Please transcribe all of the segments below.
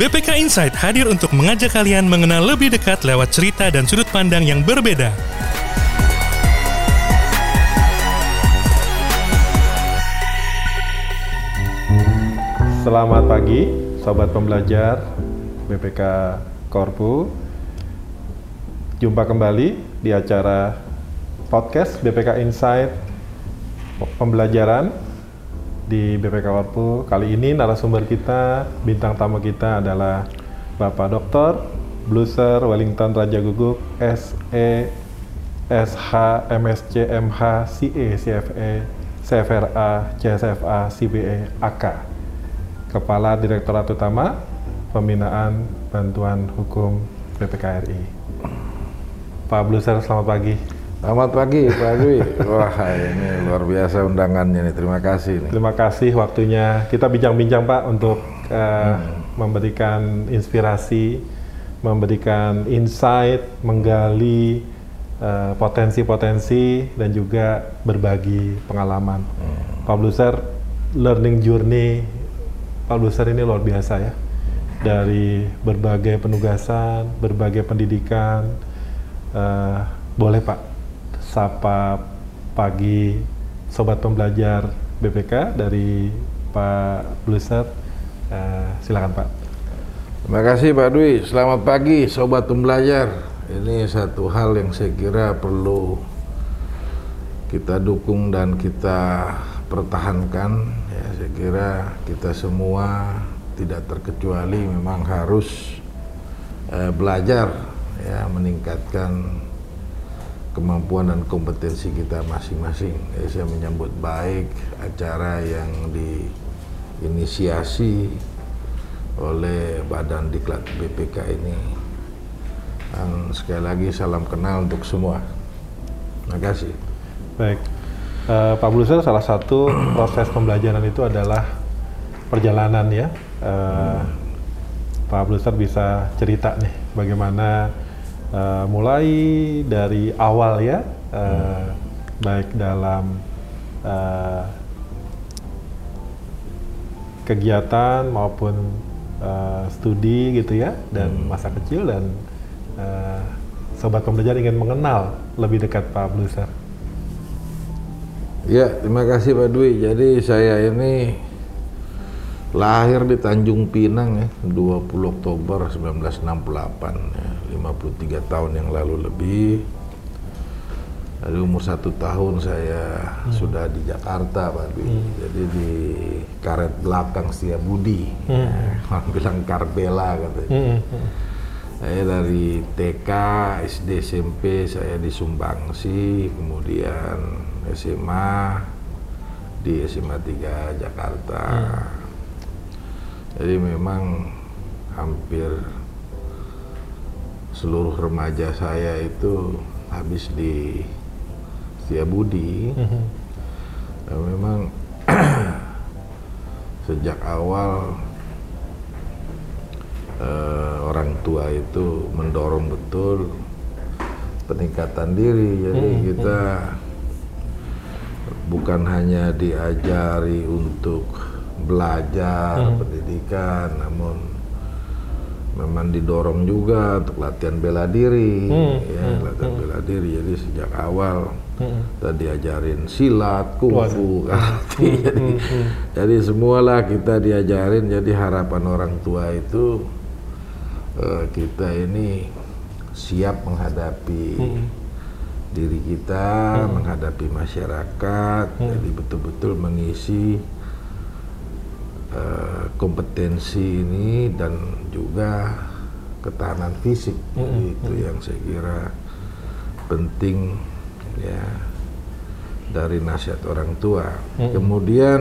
BPK Insight hadir untuk mengajak kalian mengenal lebih dekat lewat cerita dan sudut pandang yang berbeda. Selamat pagi, sobat pembelajar BPK Korpu. Jumpa kembali di acara podcast BPK Insight pembelajaran di BPK Korpu. Kali ini narasumber kita, bintang tamu kita adalah Bapak Dr. Bluser Wellington Raja Guguk, SE, SH, MSc, MH, CE, CFE, CFRA, CSFA, CBE, AK. Kepala Direktorat Utama Pembinaan Bantuan Hukum BPKRI. Pak Bluser, selamat pagi. Selamat pagi Pak Dwi. Wah ini luar biasa undangannya nih. Terima kasih. Nih. Terima kasih waktunya. Kita bincang-bincang Pak untuk uh, hmm. memberikan inspirasi, memberikan insight, menggali eh, potensi-potensi uh, dan juga berbagi pengalaman. Hmm. Pak Bluser, learning journey Pak Besar ini luar biasa ya. Dari berbagai penugasan, berbagai pendidikan. Uh, boleh Pak, sapa pagi sobat pembelajar BPK dari Pak Bluser. Uh, silakan Pak. Terima kasih Pak Dwi. Selamat pagi sobat pembelajar. Ini satu hal yang saya kira perlu kita dukung dan kita pertahankan ya saya kira kita semua tidak terkecuali memang harus eh, belajar ya meningkatkan kemampuan dan kompetensi kita masing-masing. Ya, saya menyambut baik acara yang diinisiasi oleh Badan Diklat BPK ini. Dan sekali lagi salam kenal untuk semua. Terima kasih. Baik uh, Pak Bluser salah satu proses pembelajaran itu adalah perjalanan ya. Uh, Pak Bluser bisa cerita nih bagaimana uh, mulai dari awal ya, uh, hmm. baik dalam uh, kegiatan maupun uh, studi gitu ya, dan hmm. masa kecil dan uh, sobat pembelajar ingin mengenal lebih dekat Pak Bluser. Ya, terima kasih Pak Dwi. Jadi saya ini lahir di Tanjung Pinang ya, 20 Oktober 1968, ya, 53 tahun yang lalu lebih. Dari umur satu tahun saya hmm. sudah di Jakarta, Pak Dwi. Hmm. Jadi di karet belakang Setia Budi, hmm. ya, orang bilang Karbela katanya. Hmm. Hmm. Saya dari TK, SD, SMP saya di Sumbangsi, kemudian SMA di SMA 3 Jakarta. Hmm. Jadi memang hampir seluruh remaja saya itu habis di Setiabudi. Hmm. Dan memang sejak awal uh, orang tua itu mendorong betul peningkatan diri. Jadi hmm. kita bukan hanya diajari untuk belajar hmm. pendidikan, namun memang didorong juga untuk latihan bela diri, hmm. ya hmm. latihan hmm. bela diri. Jadi sejak awal hmm. kita diajarin silat, kungfu, karate. Hmm. jadi, hmm. hmm. jadi semualah kita diajarin. Jadi harapan orang tua itu uh, kita ini siap menghadapi. Hmm diri kita hmm. menghadapi masyarakat hmm. jadi betul-betul mengisi uh, kompetensi ini dan juga ketahanan fisik hmm. jadi itu hmm. yang saya kira penting ya dari nasihat orang tua hmm. kemudian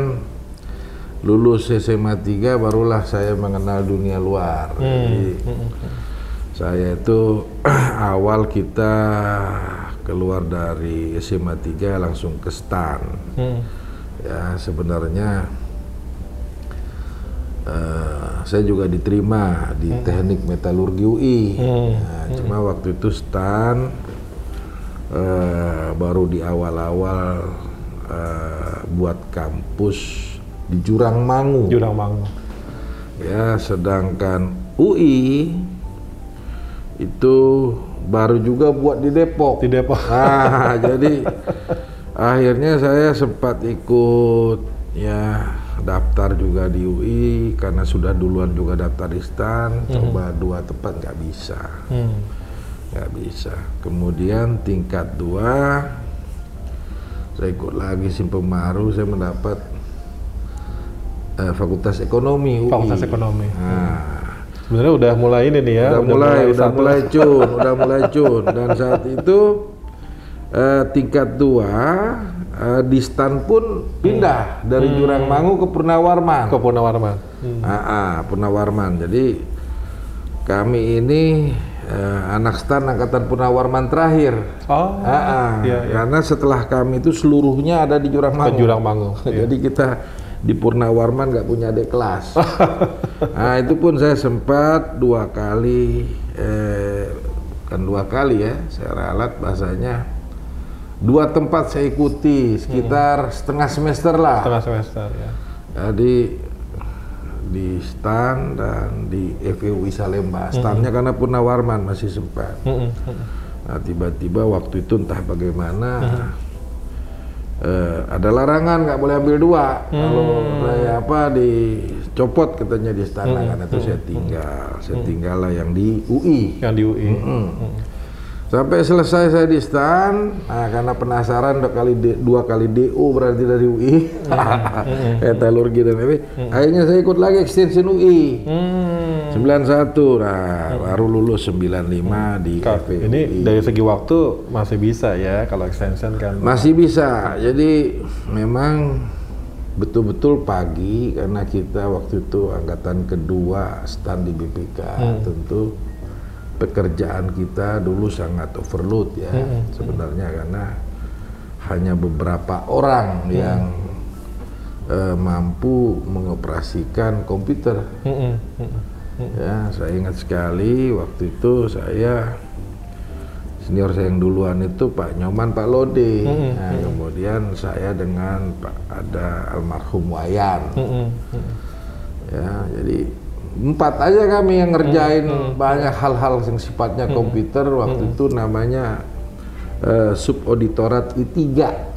lulus SMA 3 barulah saya mengenal dunia luar hmm. jadi hmm. saya itu awal kita keluar dari SMA 3 langsung ke STAN. Hmm. Ya sebenarnya uh, saya juga diterima di hmm. Teknik Metalurgi UI. Hmm. Nah, hmm. Cuma waktu itu STAN uh, baru di awal-awal uh, buat kampus di Jurang Mangu. Jurang Mangu. Ya sedangkan UI itu baru juga buat di Depok. Di Depok. Nah, jadi akhirnya saya sempat ikut ya daftar juga di UI karena sudah duluan juga daftar di STAN, coba dua tempat nggak bisa, Hmm. nggak bisa. Kemudian tingkat dua saya ikut lagi Simpemaru, saya mendapat eh, Fakultas Ekonomi UI. Fakultas Ekonomi. Nah, Sebenarnya udah mulai ini nih ya. udah mulai, udah satu- mulai cun, udah mulai cun. Dan saat itu eh, tingkat dua eh, di stan pun pindah dari Jurang Mangu ke Purnawarman. ke Purnawarman. Ah, ah, Purnawarman. Jadi kami ini eh, anak stan angkatan Purnawarman terakhir. Oh, Ah, ah. iya, iya. Karena setelah kami itu seluruhnya ada di Jurang ke Mangu. Jurang Mangu. Jadi kita di Purnawarman nggak punya adik kelas. nah itu pun saya sempat dua kali, eh, kan dua kali ya, saya ralat bahasanya. Dua tempat saya ikuti sekitar setengah semester lah. Setengah semester ya. Jadi di STAN dan di FEUI Salemba. Stannya karena Purnawarman masih sempat. Mm-mm, mm-mm. Nah, tiba-tiba waktu itu entah bagaimana eh, ada larangan nggak boleh ambil dua. Kalau saya apa dicopot katanya di istana karena itu saya tinggal, saya tinggal lah yang di UI. Yang di UI. Sampai selesai saya di stan, nah karena penasaran dua kali D- dua kali DO berarti dari UI, metalurgi dan FE. Akhirnya saya ikut lagi extension UI. Hmm. 91, nah baru lulus 95 di Kak, FE. ini dari segi waktu masih bisa ya kalau extension kan. Masih bisa. Jadi memang betul-betul pagi karena kita waktu itu angkatan kedua stand di BPK tentu pekerjaan kita dulu sangat overload ya sebenarnya karena hanya beberapa orang yang eh, mampu mengoperasikan komputer. Mm-mm, mm-mm. ya saya ingat sekali waktu itu saya senior saya yang duluan itu Pak Nyoman Pak Lode nah, kemudian saya dengan Pak ada almarhum Wayan. Mm-mm, mm-mm. ya jadi empat aja kami yang ngerjain banyak hal-hal yang sifatnya komputer. Waktu itu namanya eh, subauditorat I3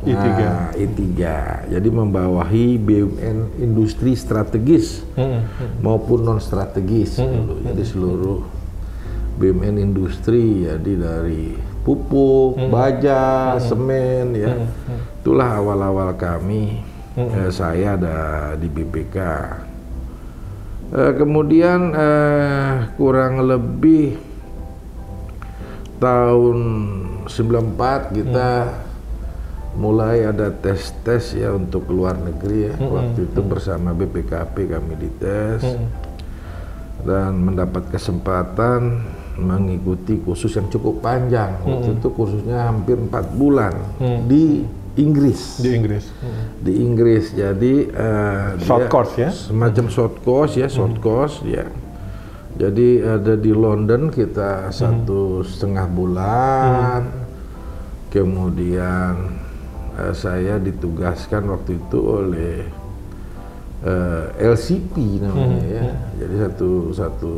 I3. Nah, I3 jadi membawahi BUMN industri strategis Mm-mm. maupun non strategis dulu. Jadi seluruh BUMN industri jadi dari pupuk, baja, semen ya. Itulah awal-awal kami eh, saya ada di BPK. Eh, kemudian eh, kurang lebih tahun 94 kita mulai ada tes-tes ya untuk luar negeri ya. Waktu itu bersama BPKP kami dites. Dan mendapat kesempatan mengikuti kursus yang cukup panjang. Waktu itu kursusnya hampir empat bulan di Inggris. Di Inggris. Di Inggris. Jadi eh, Short course ya? Semacam short course ya, short course ya. Jadi ada di London kita satu setengah bulan. Kemudian eh, saya ditugaskan waktu itu oleh eh, LCP namanya ya. Jadi satu satu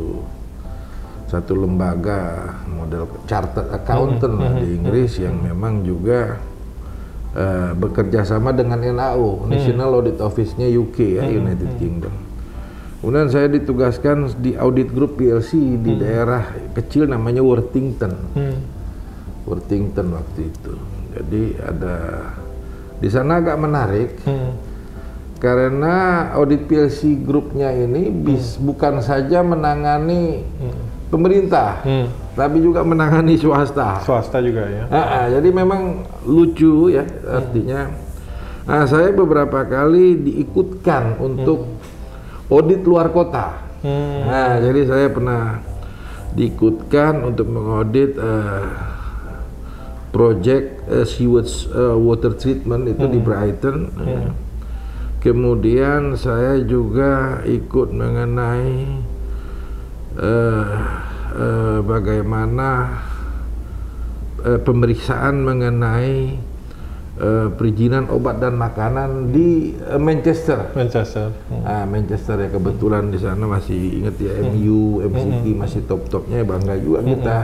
satu lembaga model chartered accountant lah di Inggris yang memang juga eh, bekerja sama dengan NAO National Audit Office-nya UK ya United Kingdom. Kemudian saya ditugaskan di audit group PLC di daerah kecil namanya Worthington. Hmm. Worthington waktu itu. Jadi ada di sana agak menarik Hmm. karena audit PLC grupnya ini bis bukan saja menangani pemerintah, Hmm. Tapi juga menangani swasta. Swasta juga ya. Jadi memang lucu ya artinya. Nah, saya beberapa kali diikutkan untuk audit luar kota. Hmm. Nah, jadi saya pernah diikutkan untuk mengaudit eh, project eh, sewage eh, water treatment itu di Brighton. Eh, Kemudian saya juga ikut mengenai eh, eh, bagaimana eh, pemeriksaan mengenai eh, perizinan obat dan makanan di eh, Manchester. Manchester. Ah, Manchester ya kebetulan di sana masih inget ya MU, MCT masih top-topnya bangga juga kita.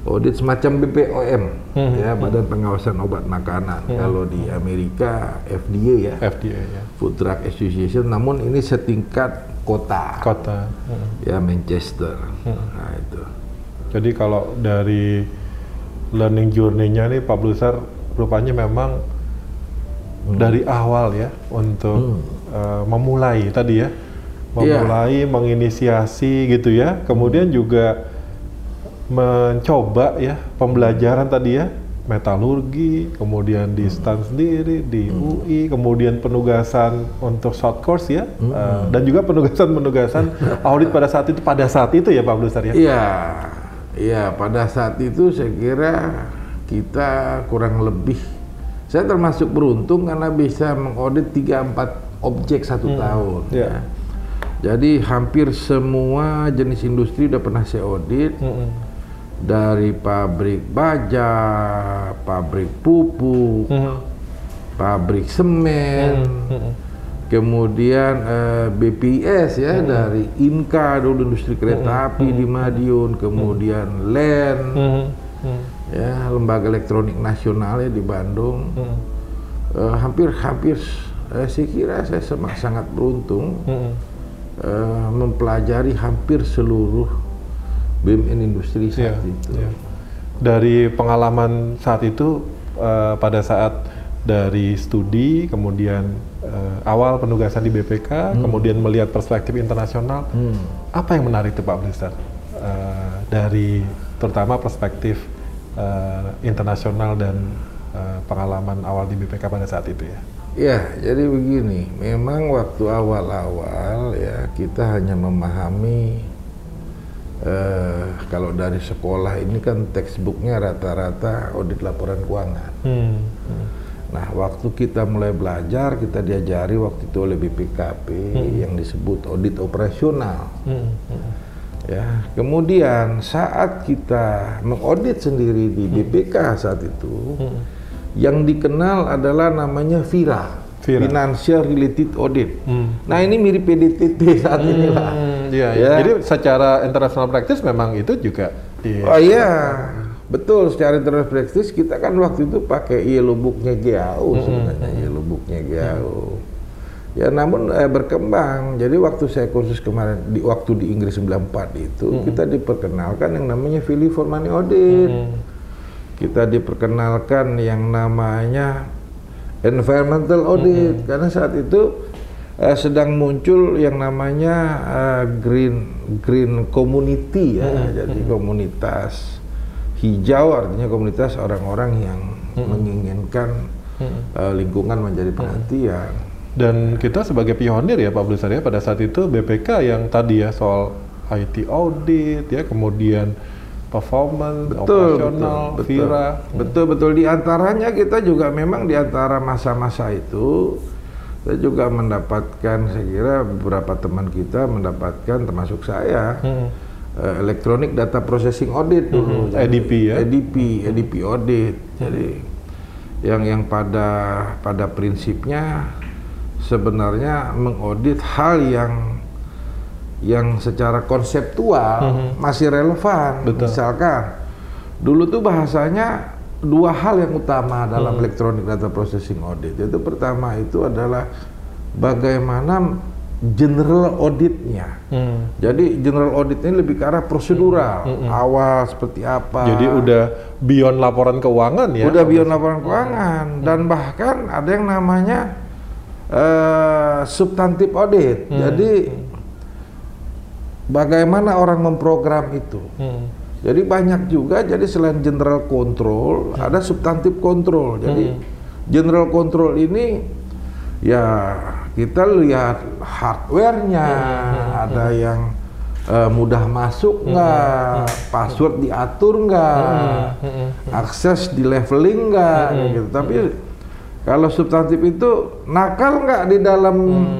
Audit semacam BPOM ya Badan Pengawasan Obat Makanan. Kalau di Amerika FDA ya, FDA ya. Food Drug Association. Namun ini setingkat kota, Kota. Hmm. ya Manchester. Nah itu. Jadi kalau dari learning journey-nya nih Pak Blusar rupanya memang dari awal ya untuk eh, memulai tadi ya. Memulai, menginisiasi gitu ya. Kemudian juga mencoba ya pembelajaran tadi ya metalurgi, kemudian di STAN sendiri, di UI, kemudian penugasan untuk short course ya, eh, dan juga penugasan-penugasan audit pada saat itu pada saat itu ya Pak Blusar ya. Iya, iya pada saat itu saya kira kita kurang lebih saya termasuk beruntung karena bisa mengaudit 3-4 objek satu tahun. Iya. ya. Jadi hampir semua jenis industri udah pernah saya audit Mm-mm. Dari pabrik baja, pabrik pupuk, Mhm. pabrik semen, Mhm. kemudian eh, BPS ya dari Inka dulu industri kereta api di Madiun, kemudian LEN, Mhm. Mhm. ya lembaga elektronik nasional ya di Bandung. Mhm. Eh, hampir-hampir eh, saya kira saya sangat beruntung Mhm. eh, mempelajari hampir seluruh BUMN industri saat itu. iya. Dari pengalaman saat itu eh, pada saat dari studi, kemudian eh, awal penugasan di BPK, kemudian melihat perspektif internasional, Hmm. apa yang menarik itu Pak Blister? Eh, dari terutama perspektif eh, internasional dan eh, pengalaman awal di BPK pada saat itu ya. Ya, jadi begini, memang waktu awal-awal ya kita hanya memahami eh, kalau dari sekolah ini kan textbooknya rata-rata audit laporan keuangan. Hmm. Nah, waktu kita mulai belajar, kita diajari waktu itu oleh BPKP yang disebut audit operasional. Hmm. Hmm. Ya, kemudian saat kita mengaudit sendiri di BPK saat itu, yang dikenal adalah namanya VIRA. Financial Related Audit. Hmm. Nah ini mirip PDTT saat ini lah. Hmm, iya, iya. Ya. Jadi secara international practice memang itu juga di Oh iya, betul. Secara internal practice kita kan waktu itu pakai yellow booknya GAU sebenarnya yellow booknya GAU. Ya namun eh, berkembang. Jadi waktu saya kursus kemarin di waktu di Inggris 94 itu kita diperkenalkan yang namanya value for money audit. Kita diperkenalkan yang namanya environmental audit. Karena saat itu eh, sedang muncul yang namanya eh, green green community ya. Jadi komunitas hijau artinya komunitas orang-orang yang menginginkan eh, lingkungan menjadi perhatian. Dan kita sebagai pionir ya Pak Blusar ya pada saat itu BPK yang tadi ya soal IT audit ya kemudian performance, operasional, betul, Vira. betul, betul. Di antaranya kita juga memang di antara masa-masa itu kita juga mendapatkan, saya kira beberapa teman kita mendapatkan, termasuk saya, Hmm. eh, electronic data processing audit dulu, Hmm, EDP ya? EDP, EDP audit. Jadi yang yang pada pada prinsipnya sebenarnya mengaudit hal yang yang secara konseptual masih relevan. Betul. Misalkan dulu tuh bahasanya dua hal yang utama dalam electronic data processing audit. Itu pertama itu adalah bagaimana general auditnya. Hmm. Jadi general audit ini lebih ke arah prosedural, awal seperti apa. Jadi udah beyond laporan keuangan ya. Udah beyond laporan keuangan dan bahkan ada yang namanya eh substantif audit. Jadi bagaimana orang memprogram itu. Hmm. Jadi banyak juga jadi selain general control ada substantif control. Jadi general control ini ya kita lihat hardware-nya. Ada yang eh, mudah masuk nggak, password diatur nggak, akses di leveling nggak, kayak gitu. Tapi kalau substantif itu nakal nggak di dalam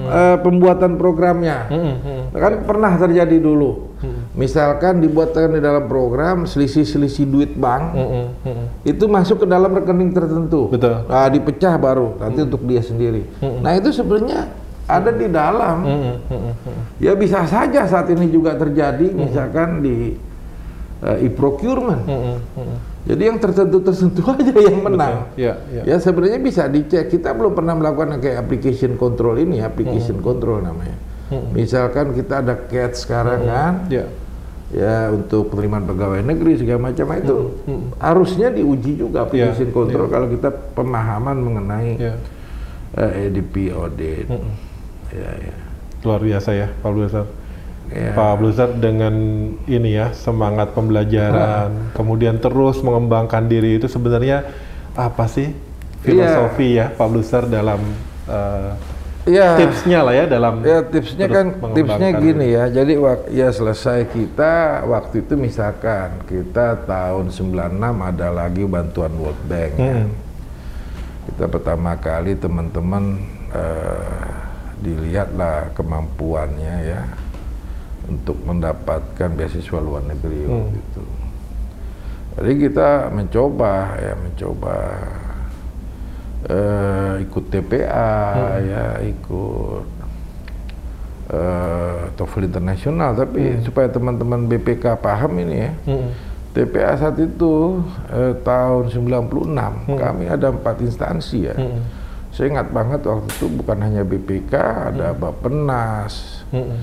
eh, pembuatan programnya? Hmm. Hmm. Kan pernah terjadi dulu. Misalkan dibuatkan di dalam program selisih-selisih duit bank, Mm-mm, mm-mm. itu masuk ke dalam rekening tertentu. Betul. Nah, dipecah baru nanti untuk dia sendiri. Nah, itu sebenarnya ada di dalam. Mm-mm, mm-mm, mm-mm. Ya bisa saja saat ini juga terjadi misalkan di eh, e-procurement. Mm-mm, mm-mm. Jadi yang tertentu-tertentu aja yang menang. Betul. Ya, ya. Ya sebenarnya bisa dicek. Kita belum pernah melakukan kayak application control ini, application control namanya. Misalkan kita ada CAT sekarang kan, Ya. ya untuk penerimaan pegawai negeri segala macam itu harusnya diuji juga application Ya, control kalau kita pemahaman mengenai Ya. eh, EDP audit. Ya, ya. Luar biasa ya, Pak Bluser. Ya. Pak Bluser dengan ini ya semangat pembelajaran, kemudian terus mengembangkan diri itu sebenarnya apa sih filosofi ya Pak Bluser dalam eh, Ya. tipsnya lah ya dalam Ya tipsnya kan tipsnya gini ya. Jadi ya selesai kita waktu itu misalkan kita tahun 96 ada lagi bantuan World Bank. ya. Hmm. Kita pertama kali teman-teman eh, dilihatlah kemampuannya ya untuk mendapatkan beasiswa luar negeri Hmm. waktu itu. Jadi kita mencoba ya mencoba eh, ikut TPA Hmm. ya ikut eh, TOEFL internasional tapi supaya teman-teman BPK paham ini ya Mm-mm. TPA saat itu eh, tahun 96 kami ada empat instansi ya Mm-mm. saya ingat banget waktu itu bukan hanya BPK ada Bappenas Mm-mm.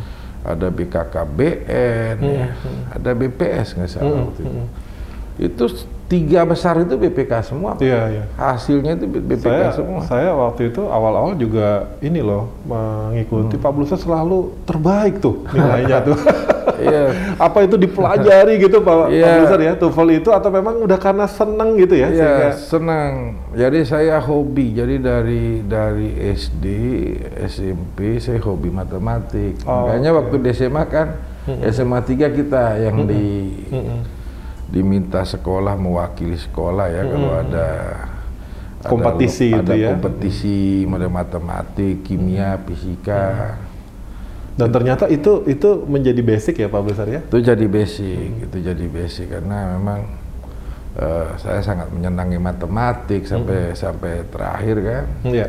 Ada BKKBN ya, ada BPS nggak salah waktu itu. Itu s- tiga besar itu BPK semua. Iya, iya. hasilnya itu BPK Saya semua saya waktu itu awal-awal juga ini loh mengikuti Hmm. Pak Bluser selalu terbaik tuh nilainya tuh. Iya. Apa itu dipelajari gitu Pak, Pak Iya. Bluser ya TOEFL itu atau memang udah karena seneng gitu ya? Iya, sehingga- senang. Jadi saya hobi. Jadi dari dari SD, SMP saya hobi matematik. Oh, Makanya oke. waktu di SMA kan SMA 3 kita yang di diminta sekolah mewakili sekolah ya kalau ada ada Kompetisi lo- gitu ada ya. kompetisi model matematik, kimia, fisika. Dan ternyata itu itu menjadi basic ya Pak Bluser ya? Itu jadi basic, itu jadi basic karena memang eh, saya sangat menyenangi matematik sampai sampai terakhir kan. Iya.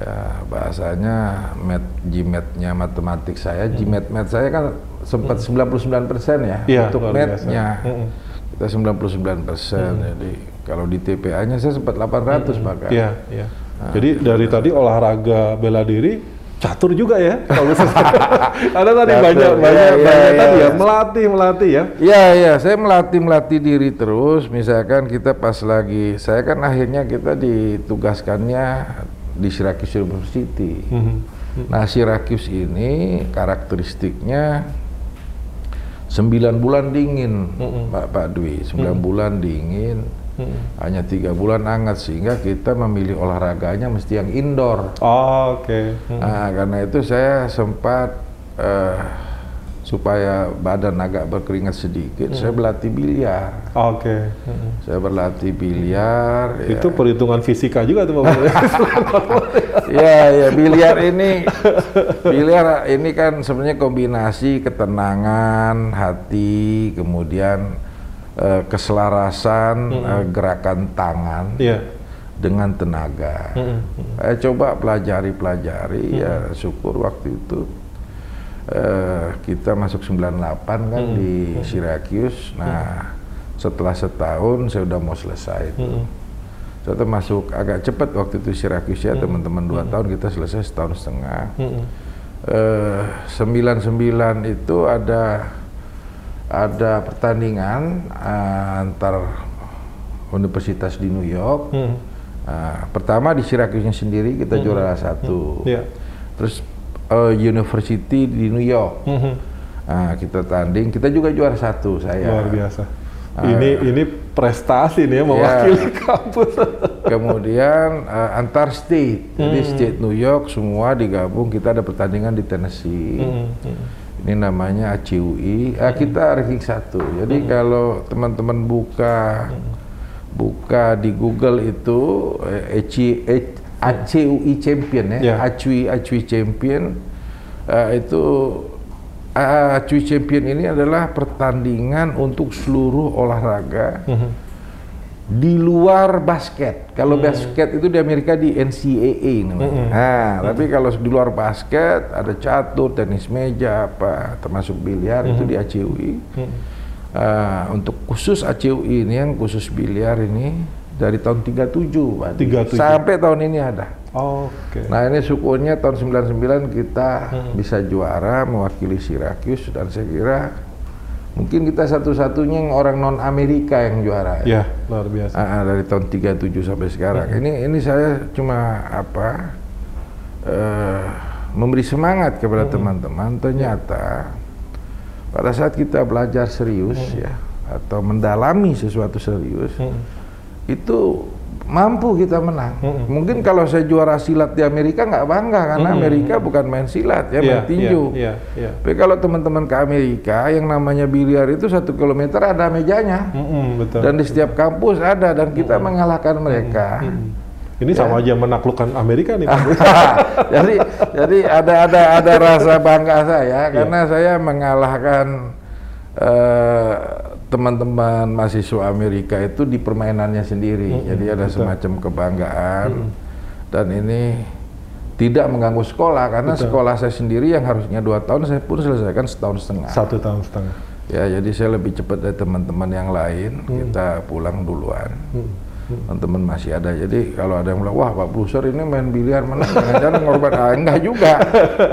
Ya, bahasanya mat GMAT-nya matematik saya, GMAT math saya kan sempat 99% ya Iya, untuk luar biasa. math-nya. Mm-mm. Kita 99%. Jadi kalau di TPA-nya saya sempat 800 bahkan. Iya, iya. Jadi dari tadi olahraga bela diri catur juga ya Bluser. Ada tadi Catur, banyak iya, banyak iya, banyak iya. tadi ya melatih melatih ya. Iya, iya, saya melatih melatih diri terus. Misalkan kita pas lagi, saya kan akhirnya kita ditugaskannya di Syracuse University. Mhm. Nah, Syracuse ini karakteristiknya 9 bulan dingin, Pak Pak Dwi. 9 bulan dingin, hanya tiga bulan hangat sehingga kita memilih olahraganya mesti yang indoor. Oh, Oke. Hmm. Nah, karena itu saya sempat eh, supaya badan agak berkeringat sedikit, saya berlatih biliar. Oke. Hmm. Saya berlatih biliar. ya. Itu perhitungan fisika juga tuh Pak ya, ya biliar ini biliar ini kan sebenarnya kombinasi ketenangan hati, kemudian eh, keselarasan eh, gerakan tangan Iya. dengan tenaga. Saya coba pelajari-pelajari ya syukur waktu itu eh, kita masuk 98 kan di Syracuse. Nah, setelah setahun saya udah mau selesai itu. Saya termasuk agak cepat waktu itu Syracuse ya teman-teman dua tahun kita selesai setahun setengah. Hmm. Eh, 99 itu ada ada pertandingan eh, antar universitas di New York. Hmm. Nah, pertama di Syracuse sendiri kita juara satu. Iya. Terus eh, university di New York. Mhm. Nah, kita tanding, kita juga juara satu saya. Luar biasa. Ini ini prestasi nih ya Ya. mewakili kampus. Kemudian eh, antar state, jadi state New York semua digabung kita ada pertandingan di Tennessee. Ini namanya ACUI. Ah, kita ranking satu. Jadi kalau teman-teman buka buka di Google itu ACI eh, ACUI Champion ya, Ya. ACUI ACUI Champion eh, itu uh, Cui Champion ini adalah pertandingan untuk seluruh olahraga Mhm. di luar basket. Kalau basket itu di Amerika di NCAA namanya. Nah, tapi kalau di luar basket ada catur, tenis meja, apa termasuk biliar itu di ACUI. Uh, untuk khusus ACUI ini yang khusus biliar ini dari tahun 37, Pak. 37. sampai tahun ini ada. Oke. Nah ini syukurnya tahun 99 kita bisa juara mewakili Syracuse dan saya kira mungkin kita satu-satunya yang orang non Amerika yang juara. Ya, luar biasa. Ah, dari tahun 37 sampai sekarang. Ini ini saya cuma apa eh, memberi semangat kepada teman-teman. Ternyata pada saat kita belajar serius ya atau mendalami sesuatu serius itu mampu kita menang. Mungkin kalau saya juara silat di Amerika nggak bangga karena Amerika bukan main silat ya, Iya, main tinju. Iya, iya. Tapi kalau teman-teman ke Amerika yang namanya biliar itu satu kilometer ada mejanya Mm-mm, betul. dan di setiap kampus ada dan kita mengalahkan mereka. Ini sama aja menaklukkan Amerika nih. Jadi jadi ada ada ada rasa bangga saya karena saya mengalahkan eh, teman-teman mahasiswa Amerika itu di permainannya sendiri. Jadi ada semacam kebanggaan dan ini tidak mengganggu sekolah karena sekolah saya sendiri yang harusnya dua tahun saya pun selesaikan setahun setengah. Satu tahun setengah. Ya, jadi saya lebih cepat dari teman-teman yang lain. Kita pulang duluan. Teman-teman masih ada. Jadi kalau ada yang bilang, wah Pak Bruser ini main biliar mana? Jangan-jangan ngorban. Ah, enggak juga.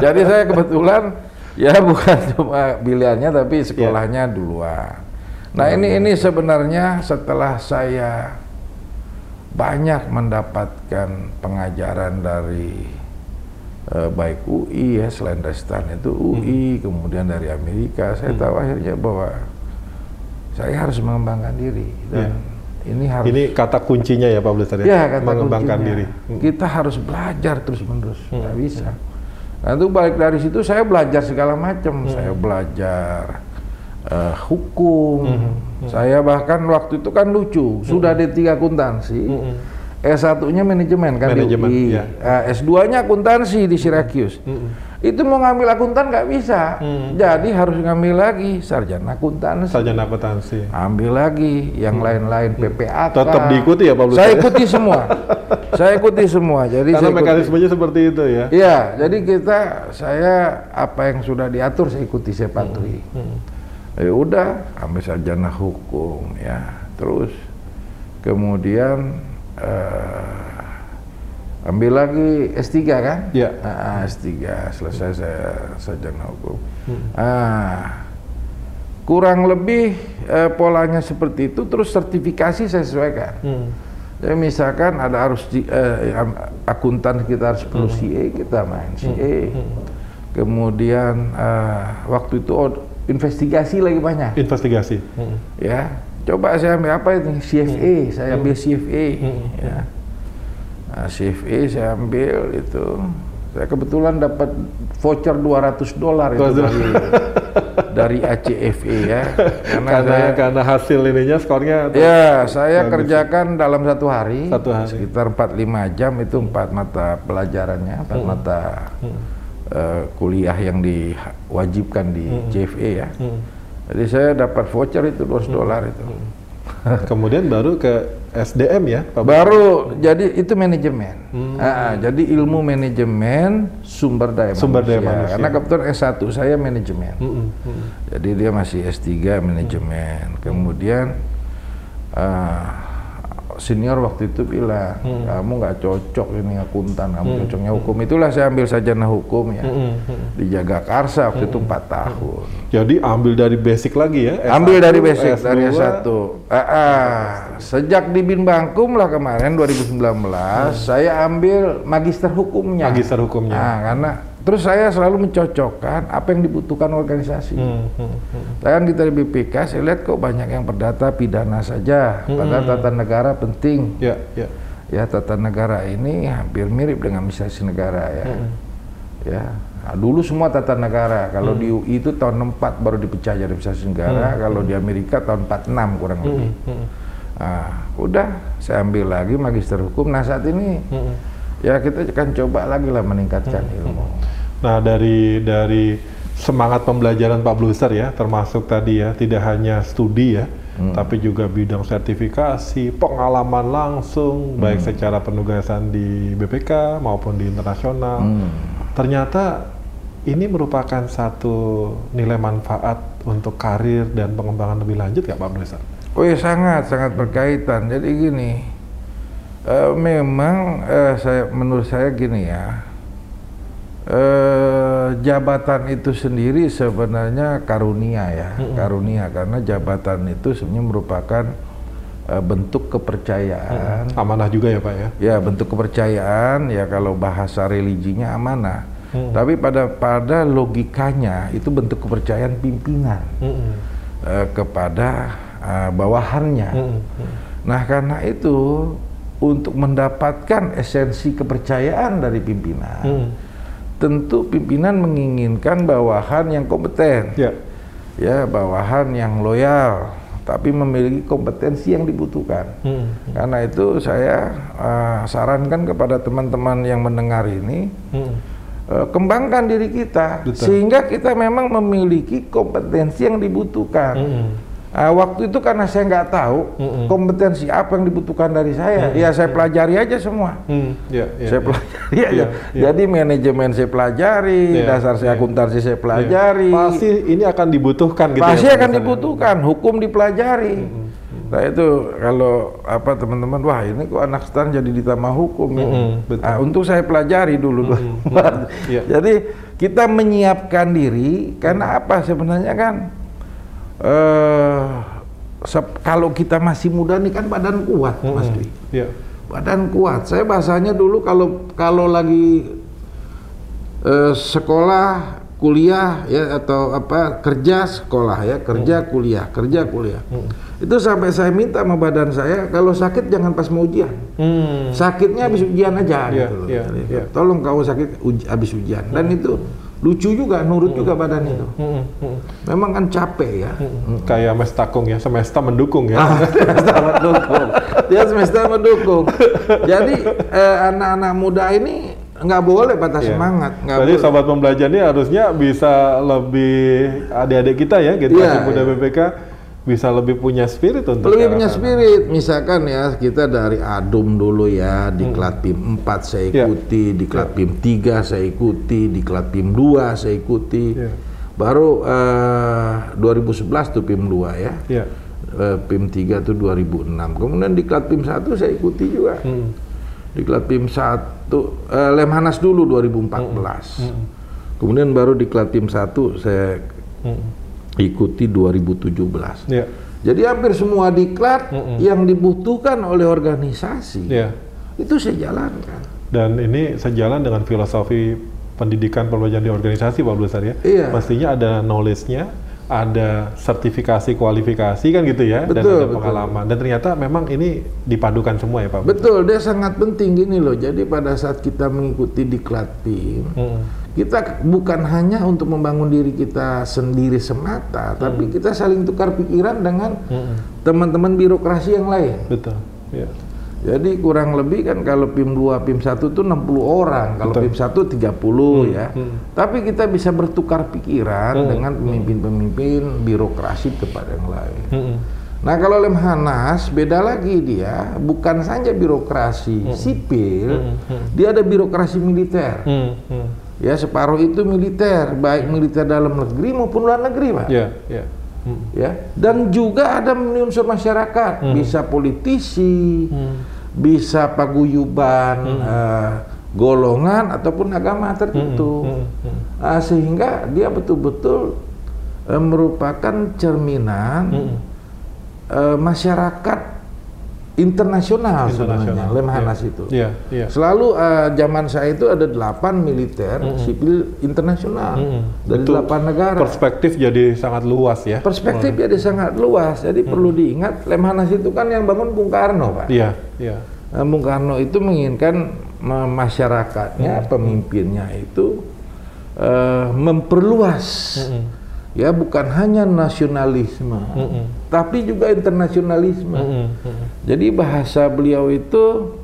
jadi saya kebetulan ya bukan cuma biliarnya tapi sekolahnya duluan. Nah ini ini sebenarnya setelah saya banyak mendapatkan pengajaran dari eh, baik UI ya selain dari STAN itu UI kemudian dari Amerika saya tahu akhirnya bahwa saya harus mengembangkan diri dan ini harus Ini kata kuncinya ya Pak Blister ya kata Mengembangkan kuncinya. diri. kita harus belajar terus menerus nggak bisa. Nah itu balik dari situ saya belajar segala macam. Saya belajar eh, hukum saya bahkan waktu itu kan lucu sudah D3 akuntansi S1-nya manajemen kan Manajemen, di UI. ya. Nah, S2-nya akuntansi di Syracuse. Itu mau ngambil akuntan nggak bisa. Jadi harus ngambil lagi sarjana akuntansi. Sarjana akuntansi. Ambil lagi yang lain-lain PPAK. Tetap diikuti ya, Pak Blusa? Saya ikuti semua. saya ikuti semua. Jadi Karena saya ikuti. mekanismenya seperti itu ya. Iya, jadi kita saya apa yang sudah diatur saya ikuti, saya patuhi. Ya udah, ambil sarjana hukum ya. Terus kemudian eh, ambil lagi S3 kan? Iya. Ah, S3 selesai saya sarjana hukum. Ah, kurang lebih eh, polanya seperti itu terus sertifikasi saya sesuaikan. Jadi misalkan ada harus di, eh, akuntan kita harus perlu CA kita main CA. Kemudian eh, waktu itu oh, investigasi lagi banyak Investigasi. ya. Coba saya ambil apa itu CFA, saya ambil CFA ya. Nah, CFA saya ambil itu. Saya kebetulan dapat voucher 200 dolar itu dari dari ACFA ya. Karena, Karena saya, karena hasil ininya skornya tuh ya saya bagus. kerjakan dalam satu hari, Satu hari. sekitar 4-5 jam itu empat mata pelajarannya, empat mata eh, kuliah yang diwajibkan di CFA ya. Jadi saya dapat voucher itu 200 dolar itu. Kemudian baru ke SDM ya, Pak. Baru jadi itu manajemen. Ah, jadi ilmu manajemen sumber daya Sumber daya manusia. manusia. Karena kebetulan S1 saya manajemen. Mm-mm, mm. Jadi dia masih S3 manajemen. Kemudian ah, senior waktu itu bilang, kamu nggak cocok ini akuntan, kamu cocoknya hukum. Itulah saya ambil sarjana hukum ya. Di Jagakarsa waktu itu 4 tahun. Jadi ambil dari basic lagi ya. S1, Ambil dari basic S2. dari S1. Ah, ah. Sejak di Bin Bangkum lah kemarin 2019, saya ambil magister hukumnya. Magister hukumnya. Nah, karena terus saya selalu mencocokkan apa yang dibutuhkan organisasi. Hmm, hmm, hmm. Saya kan kita di BPK, saya lihat kok banyak yang perdata pidana saja, padahal tata negara penting. Ya, ya. Ya, tata negara ini hampir mirip dengan administrasi negara ya. Ya, nah, dulu semua tata negara. Kalau di UI itu tahun 64 baru dipecah jadi administrasi negara, kalau di Amerika tahun 46 kurang lebih. Nah, udah saya ambil lagi magister hukum. Nah, saat ini ya kita akan coba lagi lah meningkatkan ilmu. Nah dari dari semangat pembelajaran Pak Bluser ya, termasuk tadi ya, tidak hanya studi ya, tapi juga bidang sertifikasi, pengalaman langsung, baik secara penugasan di BPK maupun di internasional. Ternyata ini merupakan satu nilai manfaat untuk karir dan pengembangan lebih lanjut nggak Pak Bluser? Oh ya sangat sangat berkaitan. Jadi gini, eh, memang eh, saya menurut saya gini ya, eh, jabatan itu sendiri sebenarnya karunia ya, karunia karena jabatan itu sebenarnya merupakan eh, bentuk kepercayaan. Amanah juga ya Pak ya? Ya bentuk kepercayaan ya kalau bahasa religinya amanah. Tapi pada pada logikanya itu bentuk kepercayaan pimpinan Mm-mm. eh, kepada eh, bawahannya. Mm-mm. Nah karena itu untuk mendapatkan esensi kepercayaan dari pimpinan, Mm. Tentu pimpinan menginginkan bawahan yang kompeten, Ya. ya bawahan yang loyal, tapi memiliki kompetensi yang dibutuhkan. Mm. Karena itu saya eh, sarankan kepada teman-teman yang mendengar ini. Mm. Eh, kembangkan diri kita Betul. sehingga kita memang memiliki kompetensi yang dibutuhkan. Mm-mm. Ah, waktu itu karena saya nggak tahu Mm-mm. kompetensi apa yang dibutuhkan dari saya, ya saya pelajari aja semua. Mm. Ya, ya, saya ya. pelajari aja. Iya, iya. Jadi manajemen saya pelajari, Iya, dasar saya iya. akuntansi saya Ya. pelajari. Pasti ini akan dibutuhkan gitu Pasti ya, akan ya? dibutuhkan, hukum dipelajari. Nah itu kalau apa teman-teman, wah ini kok anak stan jadi ditambah hukum ini. Mm-mm, betul. Ah, untuk saya pelajari dulu. Iya. Jadi kita menyiapkan diri karena apa sebenarnya kan eh sep- kalau kita masih muda nih kan badan kuat Mas Dwi. Ya. Badan kuat. Saya bahasanya dulu kalau kalau lagi eh, sekolah, kuliah ya atau apa kerja sekolah ya, kerja kuliah, kerja kuliah. Itu sampai saya minta sama badan saya kalau sakit jangan pas mau ujian. Hmm. Sakitnya habis ujian aja Iya, gitu loh. iya, Jadi, iya. Tolong kau sakit uj- habis ujian. Dan itu lucu juga, nurut juga badan itu. Mm-mm. Mm-mm. Memang kan capek ya. Kayak Mestakung ya, semesta mendukung ya. Ah, semesta mendukung. Dia semesta mendukung. Jadi eh, anak-anak muda ini nggak boleh patah Iya. semangat. Nggak Berarti boleh. sobat pembelajar ini harusnya bisa lebih adik-adik kita ya, generasi Iya, muda iya. BPK bisa lebih punya spirit untuk Lebih punya sana. spirit, misalkan ya kita dari Adum dulu ya, di Klatim 4 saya Iya. ikuti, di Klatim 3 saya ikuti, di Klatim 2 saya ikuti. Iya. Baru eh, 2011 tuh PIM 2 ya. Iya. Eh, PIM 3 tuh 2006. Kemudian di Klatim 1 saya ikuti juga. Mm. Di Klatim 1 eh, Lemhanas dulu 2014. Kemudian baru di Klatim 1 saya Mm. Ikuti 2017. Iya. Jadi hampir semua diklat Mm-mm. yang dibutuhkan oleh organisasi Iya. itu saya jalankan. Dan ini sejalan dengan filosofi pendidikan pembelajaran di organisasi Pak Blusar ya. Iya. Pastinya ada knowledge-nya, ada sertifikasi kualifikasi kan gitu ya, dan Betul, ada betul. pengalaman. Dan ternyata memang ini dipadukan semua ya Pak. Betul, dia sangat penting gini loh. Jadi pada saat kita mengikuti diklat tim, Mm. kita bukan hanya untuk membangun diri kita sendiri semata, tapi kita saling tukar pikiran dengan Mm-mm. teman-teman birokrasi yang lain. Betul. Ya. Jadi kurang lebih kan kalau PIM 2, PIM 1 itu 60 orang, kalau Betul. PIM 1 30 ya. hmm. Tapi kita bisa bertukar pikiran Hmm, dengan pemimpin-pemimpin birokrasi tempat yang lain. Mm-mm. Nah kalau Lemhanas beda lagi dia, bukan saja birokrasi sipil, dia ada birokrasi militer. Mm, mm. Ya separuh itu militer, baik militer dalam negeri maupun luar negeri, pak. Ya. Mm. Ya, dan juga ada unsur masyarakat, bisa politisi, bisa paguyuban, eh, golongan ataupun agama tertentu, Mm, mm. Ah, sehingga dia betul-betul eh, merupakan cerminan Mm. eh, masyarakat internasional, sebenarnya Internasional. Lemhanas Iya. itu. Iya, iya. Selalu eh, zaman saya itu ada delapan militer sipil internasional Mm-mm. dari Betul. delapan negara. Perspektif jadi sangat luas ya. Perspektif jadi sangat luas. Jadi perlu diingat Lemhanas itu kan yang bangun Bung Karno, Pak. Iya, iya. Nah, Bung Karno itu menginginkan ma- masyarakatnya, pemimpinnya itu eh, memperluas, Mm-mm. Ya bukan hanya nasionalisme, Mm-mm. tapi juga internasionalisme. Mm-mm. Mm-mm. Jadi bahasa beliau itu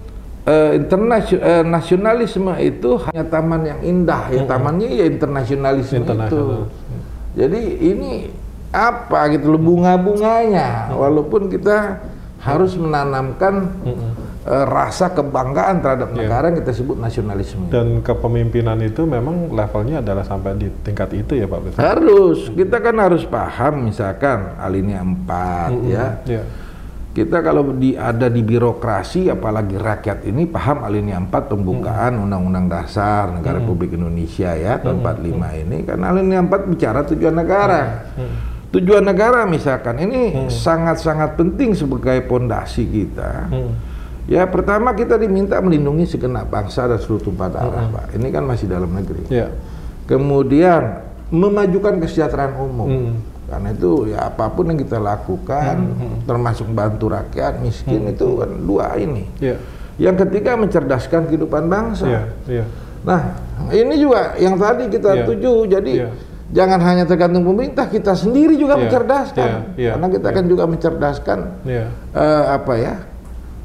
eh, internasio- eh, nasionalisme itu hanya taman yang indah, ya tamannya ya internasionalisme itu. Internasional. Jadi ini apa gitu bunga-bunganya walaupun kita harus menanamkan eh, rasa kebanggaan terhadap Iya. negara yang kita sebut nasionalisme. Dan kepemimpinan itu memang levelnya adalah sampai di tingkat itu ya Pak Besar? Harus, kita kan harus paham misalkan alinea 4 ya. Iya. Kita kalau di ada di birokrasi apalagi rakyat ini paham alinea 4 pembukaan Undang-Undang Dasar Negara Republik Indonesia ya tahun 45 ini karena alinea 4 bicara tujuan negara. Tujuan negara misalkan ini sangat-sangat penting sebagai pondasi kita. Hmm. Ya pertama kita diminta melindungi segenap bangsa dan seluruh tumpah darah, Pak. Ini kan masih dalam negeri. Iya. Kemudian memajukan kesejahteraan umum. Hmm. Karena itu ya apa pun yang kita lakukan, termasuk bantu rakyat miskin itu kan dua ini. Iya. Yang ketiga mencerdaskan kehidupan bangsa. Iya. Iya. Nah ini juga yang tadi kita Iya. tuju. Jadi Iya. jangan hanya tergantung pemerintah, kita sendiri juga Iya. mencerdaskan. Iya. Iya. Karena kita Iya. kan juga mencerdaskan Iya. eh, apa ya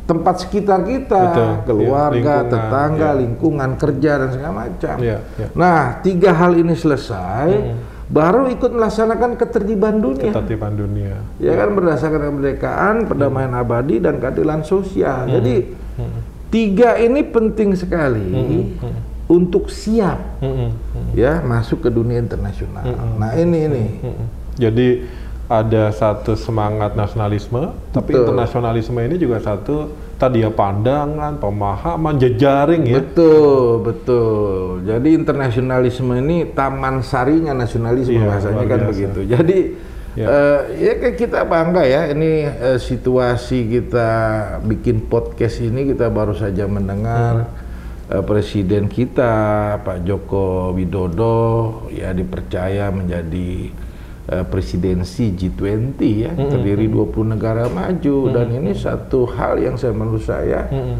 tempat sekitar kita, Betul, keluarga, iya, lingkungan, tetangga, iya. lingkungan kerja dan segala macam. Iya, iya. Nah, tiga hal ini selesai, baru ikut melaksanakan ketertiban dunia. Ketertiban dunia. Ya kan berdasarkan kemerdekaan, perdamaian abadi dan keadilan sosial. Jadi tiga ini penting sekali untuk siap Mm-mm. ya masuk ke dunia internasional. Nah ini ini. Mm-mm. Jadi ada satu semangat nasionalisme, tapi Betul. internasionalisme ini juga satu tadi ya pandangan, pemahaman, jejaring ya. Betul, betul. Jadi internasionalisme ini taman sarinya nasionalisme Iya, bahasanya kan biasa. begitu. Jadi Ya. eh, ya kayak kita bangga ya ini eh, situasi kita bikin podcast ini kita baru saja mendengar Hmm. eh, presiden kita Pak Joko Widodo ya dipercaya menjadi eh, presidensi G20 ya Hmm, terdiri 20 negara maju dan ini satu hal yang saya menurut saya Mm-mm.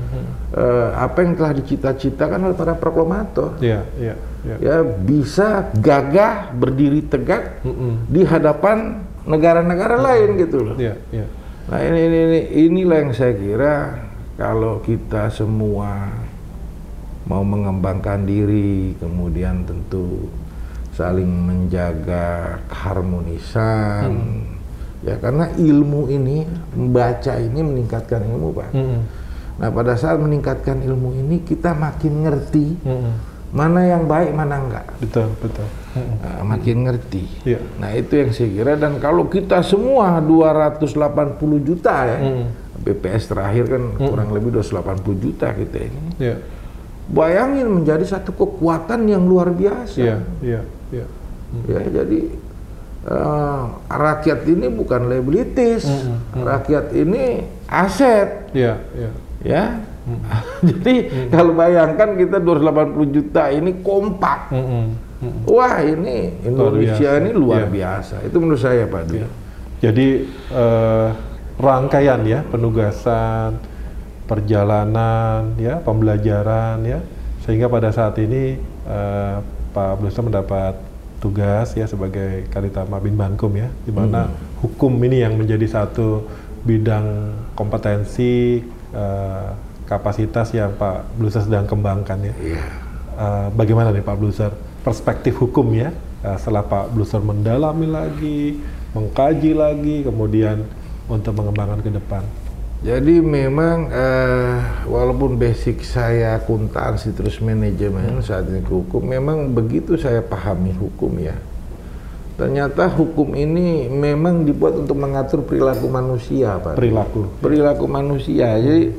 eh, apa yang telah dicita-citakan oleh para proklamator Iya, iya, iya. ya bisa gagah berdiri tegak Mm-mm. di hadapan negara-negara lain gitu loh. Iya, iya. Nah ini, ini, ini inilah yang saya kira kalau kita semua mau mengembangkan diri, kemudian tentu saling menjaga keharmonisan, ya karena ilmu ini membaca ini meningkatkan ilmu pak. Mm-mm. Nah pada saat meningkatkan ilmu ini kita makin ngerti Mm-mm. mana yang baik mana enggak, Betul, betul. Mm-mm. Nah, makin ngerti. Iya. Nah itu yang saya kira dan kalau kita semua 280 juta ya, Mm. BPS terakhir kan kurang lebih 280 juta kita ini. Iya, Bayangin menjadi satu kekuatan yang luar biasa. iya, iya, iya. Ya jadi eh, rakyat ini bukan liabilities, rakyat ini aset. Iya, iya. Ya. Jadi kalau bayangkan kita 280 juta ini kompak. Mm-mm. Mm-mm. Wah ini Indonesia ini luar Iya. biasa. Itu menurut saya Pak Dwi. Iya. Jadi eh, rangkaian ya penugasan, perjalanan, ya pembelajaran ya sehingga pada saat ini eh, Pak Bluster mendapat tugas ya sebagai Kalitama Bin Bankum ya di mana hukum ini yang menjadi satu bidang kompetensi eh, kapasitas yang Pak Bluster sedang kembangkan ya. Iya. Eh, bagaimana nih Pak Bluser perspektif hukum ya eh, setelah Pak Bluser mendalami lagi, mengkaji lagi, kemudian untuk mengembangkan ke depan. Jadi memang eh, walaupun basic saya akuntansi terus manajemen saat ini ke hukum, memang begitu saya pahami hukum ya. Ternyata hukum ini memang dibuat untuk mengatur perilaku manusia, Pak. Perilaku. perilaku manusia. Jadi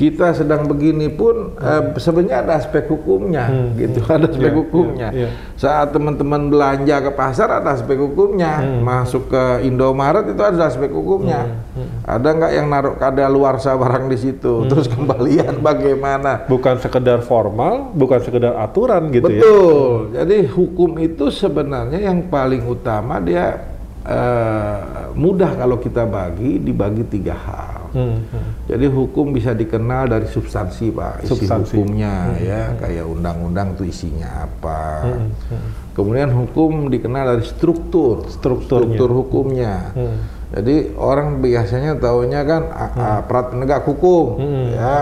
kita sedang begini pun eh, sebenarnya ada aspek hukumnya, Hmm, gitu. hmm. Ada aspek Iya, hukumnya. iya, iya. Saat teman-teman belanja ke pasar ada aspek hukumnya. Hmm, Masuk ke Indomaret itu ada aspek hukumnya. Hmm, Ada nggak yang naruh kada luar barang di situ? Terus kembalian bagaimana? Bukan sekedar formal, bukan sekedar aturan gitu ya. Betul. Jadi hukum itu sebenarnya yang paling utama dia eh, mudah kalau kita bagi dibagi tiga hal. Hmm, hmm. Jadi hukum bisa dikenal dari substansi pak, isi Substansi. hukumnya ya kayak undang-undang itu isinya apa. Hmm, hmm. Kemudian hukum dikenal dari struktur, Strukturnya. struktur hukumnya. Hmm. Jadi orang biasanya taunya kan a- aparat penegak hukum, Hmm. ya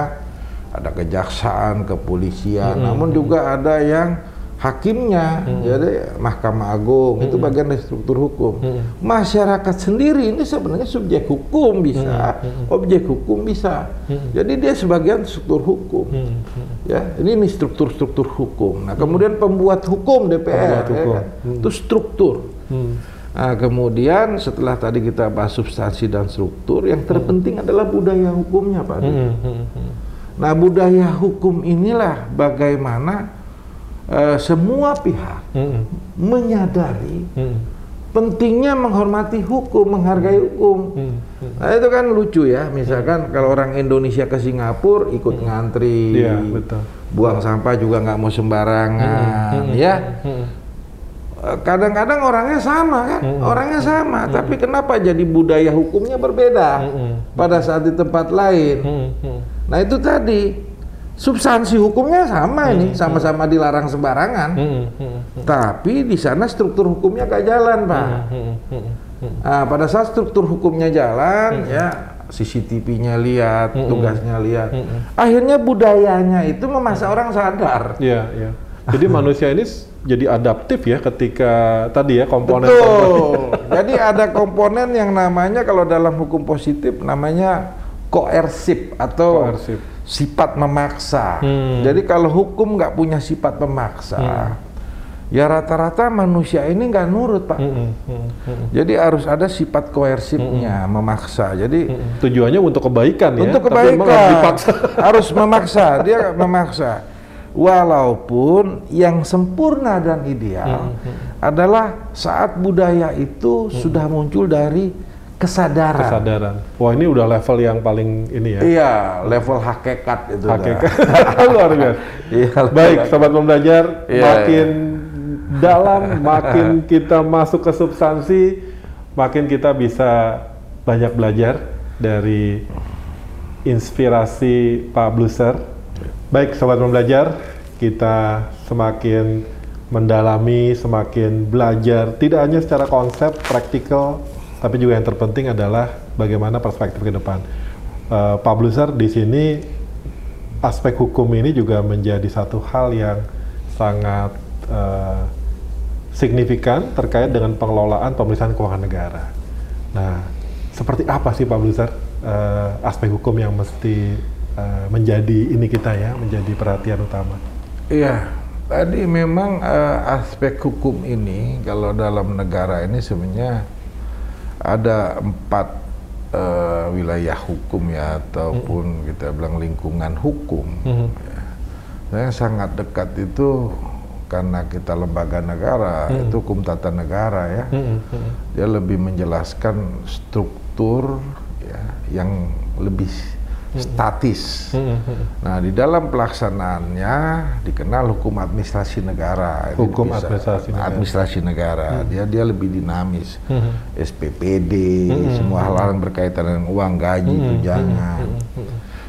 ada kejaksaan, kepolisian, Hmm, namun juga ada yang hakimnya, jadi Mahkamah Agung itu bagian dari struktur hukum. Hmm. Masyarakat sendiri ini sebenarnya subjek hukum bisa, objek hukum bisa. Jadi dia sebagian struktur hukum. Ya, ini ini struktur-struktur hukum. Nah, kemudian pembuat hukum DPR, Pembuat ya hukum. kan? itu struktur. Hmm. Nah, kemudian setelah tadi kita bahas substansi dan struktur, yang terpenting adalah budaya hukumnya, Pak. Hmm, hmm, hmm. Nah, budaya hukum inilah bagaimana eh, semua pihak Hmm, menyadari hmm, pentingnya menghormati hukum, menghargai hukum. hmm, hmm. Nah, itu kan lucu ya. Misalkan kalau orang Indonesia ke Singapura ikut ngantri, Iya, betul. buang sampah juga nggak mau sembarangan, Hmm, ya. hmm. Eh, Kadang-kadang orangnya sama kan, orangnya sama, tapi kenapa jadi budaya hukumnya berbeda Hmm, pada saat di tempat lain? hmm, hmm. Nah itu tadi substansi hukumnya sama ini, sama-sama dilarang sembarangan, Hmm, hmm, tapi di sana struktur hukumnya gak jalan pak. hmm, hmm, hmm. Nah pada saat struktur hukumnya jalan, ya CCTV-nya lihat, tugasnya lihat, akhirnya budayanya itu memaksa orang sadar. Iya, iya. Jadi manusia ini jadi adaptif ya ketika tadi ya komponen Betul. Jadi ada komponen yang namanya kalau dalam hukum positif namanya koersif atau Koersif. Sifat memaksa. Hmm. Jadi kalau hukum nggak punya sifat memaksa, ya rata-rata manusia ini nggak nurut pak. Hmm, hmm, hmm. Jadi harus ada sifat koersifnya, memaksa. Jadi Tujuannya untuk kebaikan ya. untuk harus kebaikan dipaksa. harus memaksa, dia memaksa. Walaupun yang sempurna dan ideal Hmm, adalah saat budaya itu sudah muncul dari kesadaran. Kesadaran. Wah ini udah level yang paling ini ya. Iya, level hakikat itu. Hakikat luar biasa. Iya, Baik, sobat pembelajar, Iya, makin dalam, makin kita masuk ke substansi, makin kita bisa banyak belajar dari inspirasi Pak Bluser. Baik, sobat pembelajar, kita semakin mendalami, semakin belajar, tidak hanya secara konsep, praktikal, tapi juga yang terpenting adalah bagaimana perspektif ke depan. Pak Bluser di sini aspek hukum ini juga menjadi satu hal yang sangat eh, signifikan terkait dengan pengelolaan pemeriksaan keuangan negara. Nah, seperti apa sih Pak Bluser eh, aspek hukum yang mesti eh, menjadi ini kita ya, menjadi perhatian utama? Iya, tadi memang eh, aspek hukum ini kalau dalam negara ini sebenarnya ada empat eh, wilayah hukum ya ataupun kita bilang lingkungan hukum. Mhm. Ya. Nah, Yang sangat dekat itu karena kita lembaga negara itu hukum tata negara ya. Mhm, mhm. Dia lebih menjelaskan struktur ya, yang lebih statis. Nah, di dalam pelaksanaannya dikenal hukum administrasi negara. Hukum administrasi negara. administrasi negara. Dia dia lebih dinamis. Mhm. SPPD, semua hal-hal yang berkaitan dengan uang gaji, tunjangan.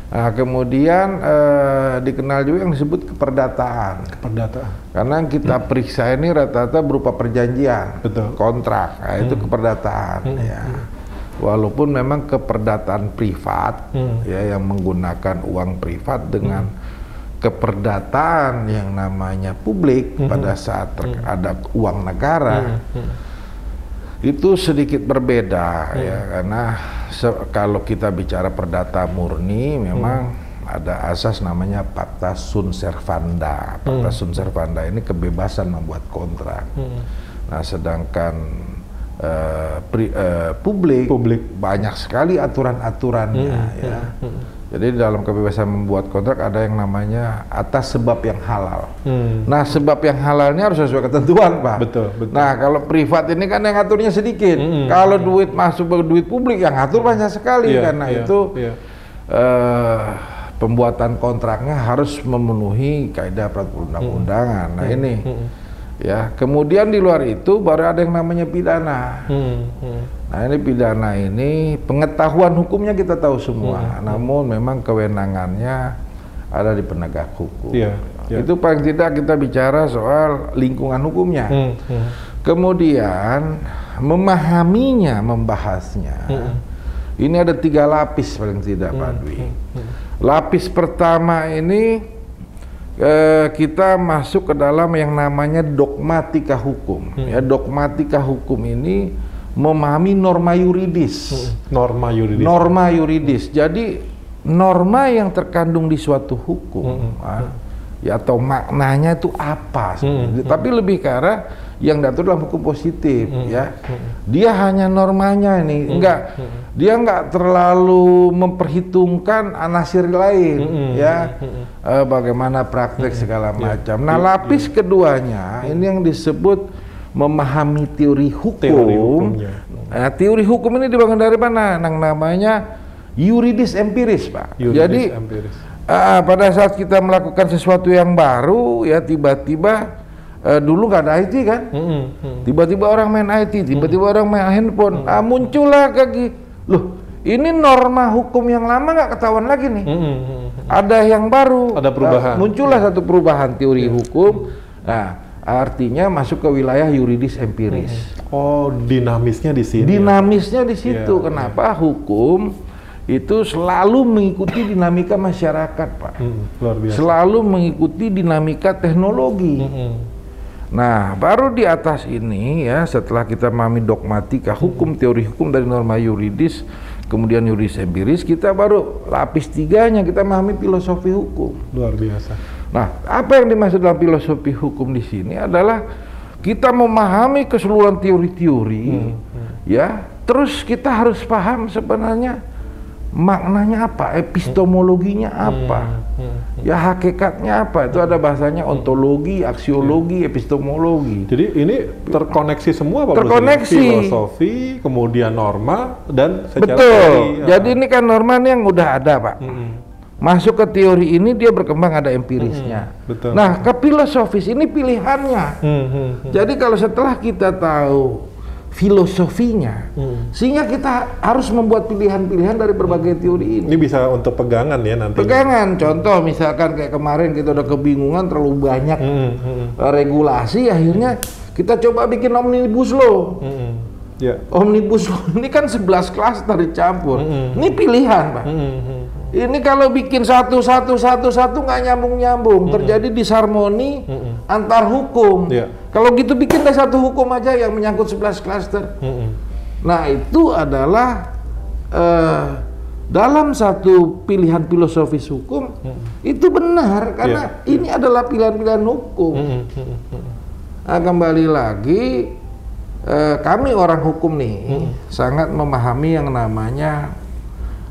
Nah, kemudian eh, dikenal juga yang disebut keperdataan. Perdataan. Karena yang kita periksa ini rata-rata berupa perjanjian, Betul. kontrak, nah, itu keperdataan. Ya. Walaupun memang keperdataan privat, Hmm. ya yang menggunakan uang privat dengan keperdataan yang namanya publik pada saat ter- ada uang negara, itu sedikit berbeda ya. Karena se- kalau kita bicara perdata murni memang ada asas namanya fakta sunt servanda. Fakta sunt servanda ini kebebasan membuat kontrak. Nah, sedangkan eh, pri- eh, publik, Publik. banyak sekali aturan-aturannya ya. Jadi dalam kebebasan membuat kontrak ada yang namanya atas sebab yang halal. Hmm. Nah, sebab yang halalnya harus sesuai ketentuan, Pak. Betul, betul. Nah, kalau privat ini kan yang ngaturnya sedikit. Kalau duit masuk ke duit publik yang ngatur banyak sekali Iya, karena iya, itu iya. eh, pembuatan kontraknya harus memenuhi kaidah peraturan undang-undangan. Nah, ini ya. Kemudian di luar itu baru ada yang namanya pidana. Hmm, hmm. Nah ini pidana ini pengetahuan hukumnya kita tahu semua, namun memang kewenangannya ada di penegak hukum. Iya, iya. Itu paling tidak kita bicara soal lingkungan hukumnya. Hmm, hmm. Kemudian memahaminya, membahasnya. Ini ada tiga lapis paling tidak Pak Dwi. Lapis pertama ini eh, kita masuk ke dalam yang namanya dogmatika hukum. Hmm. Ya, dogmatika hukum ini memahami norma yuridis. Norma yuridis. Norma yuridis. Jadi norma yang terkandung di suatu hukum, ah, ya atau maknanya itu apa? sebenarnya. Tapi lebih ke arah yang diatur dalam hukum positif, ya. Dia hanya normanya ini, enggak. Dia enggak terlalu memperhitungkan anasir lain, ya. Eh, bagaimana praktek segala macam. Nah, lapis keduanya ini yang disebut memahami teori hukum. Teori hukumnya. Nah, teori hukum ini dibangun dari mana? Yang namanya yuridis empiris, Pak. Yuridis Jadi empiris. ah, pada saat kita melakukan sesuatu yang baru, ya tiba-tiba eh, dulu nggak ada IT kan? Mm-mm, mm. Tiba-tiba orang main IT, tiba-tiba orang main handphone. Ah, muncullah kaki. Loh, ini norma hukum yang lama nggak ketahuan lagi nih. Mm. Ada yang baru. Ada perubahan. Nah, muncullah satu perubahan teori hukum. Nah, artinya masuk ke wilayah yuridis empiris. Oh, dinamisnya di sini. ya? Dinamisnya di situ. Iya, Kenapa hukum itu selalu mengikuti dinamika masyarakat, Pak. Mm, luar biasa. Selalu mengikuti dinamika teknologi. Mm-mm. Nah, baru di atas ini ya, setelah kita memahami dogmatika hukum, teori hukum dari norma yuridis, kemudian yuridis empiris, kita baru lapis tiganya kita memahami filosofi hukum. Luar biasa. Nah, apa yang dimaksud dalam filosofi hukum di sini adalah kita memahami keseluruhan teori-teori, ya. Terus kita harus paham sebenarnya maknanya apa, epistemologinya apa, ya hakikatnya apa. Itu ada bahasanya ontologi, aksiologi, epistemologi. Jadi ini terkoneksi semua Pak Bruce? Terkoneksi. Filosofi, kemudian norma dan secara Betul. teori, ya. Jadi ini kan norma ini yang udah ada, Pak. Mm-mm. Masuk ke teori ini dia berkembang ada empirisnya. betul. Nah, ke filosofis ini pilihannya. Hmm, hmm, hmm. Jadi kalau setelah kita tahu filosofinya, Hmm. sehingga kita harus membuat pilihan-pilihan dari berbagai teori ini. Ini bisa untuk pegangan ya nanti. Pegangan, contoh misalkan kayak kemarin kita udah kebingungan terlalu banyak Hmm, hmm, regulasi, akhirnya kita coba bikin omnibus law. hmm, hmm. Ya. Omnibus law ini kan 11 klaster dicampur. Mm-mm. Ini pilihan, Pak. Hmm, hmm. Ini kalau bikin satu satu satu satu nggak nyambung nyambung, terjadi disharmoni Mm-mm. antar hukum. Iya. Kalau gitu bikin deh satu hukum aja yang menyangkut 11 klaster. Hmm, hmm. Nah itu adalah eh, dalam satu pilihan filosofis hukum itu benar karena ini adalah pilihan-pilihan hukum. Hmm, hmm, hmm. Nah, kembali lagi eh, kami orang hukum nih sangat memahami yang namanya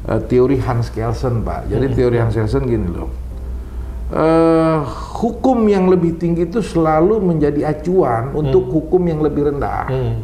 eh, teori Hans Kelsen, Pak. Jadi teori Hans Kelsen gini loh. Eh, hukum yang lebih tinggi itu selalu menjadi acuan untuk hukum yang lebih rendah. Hmm.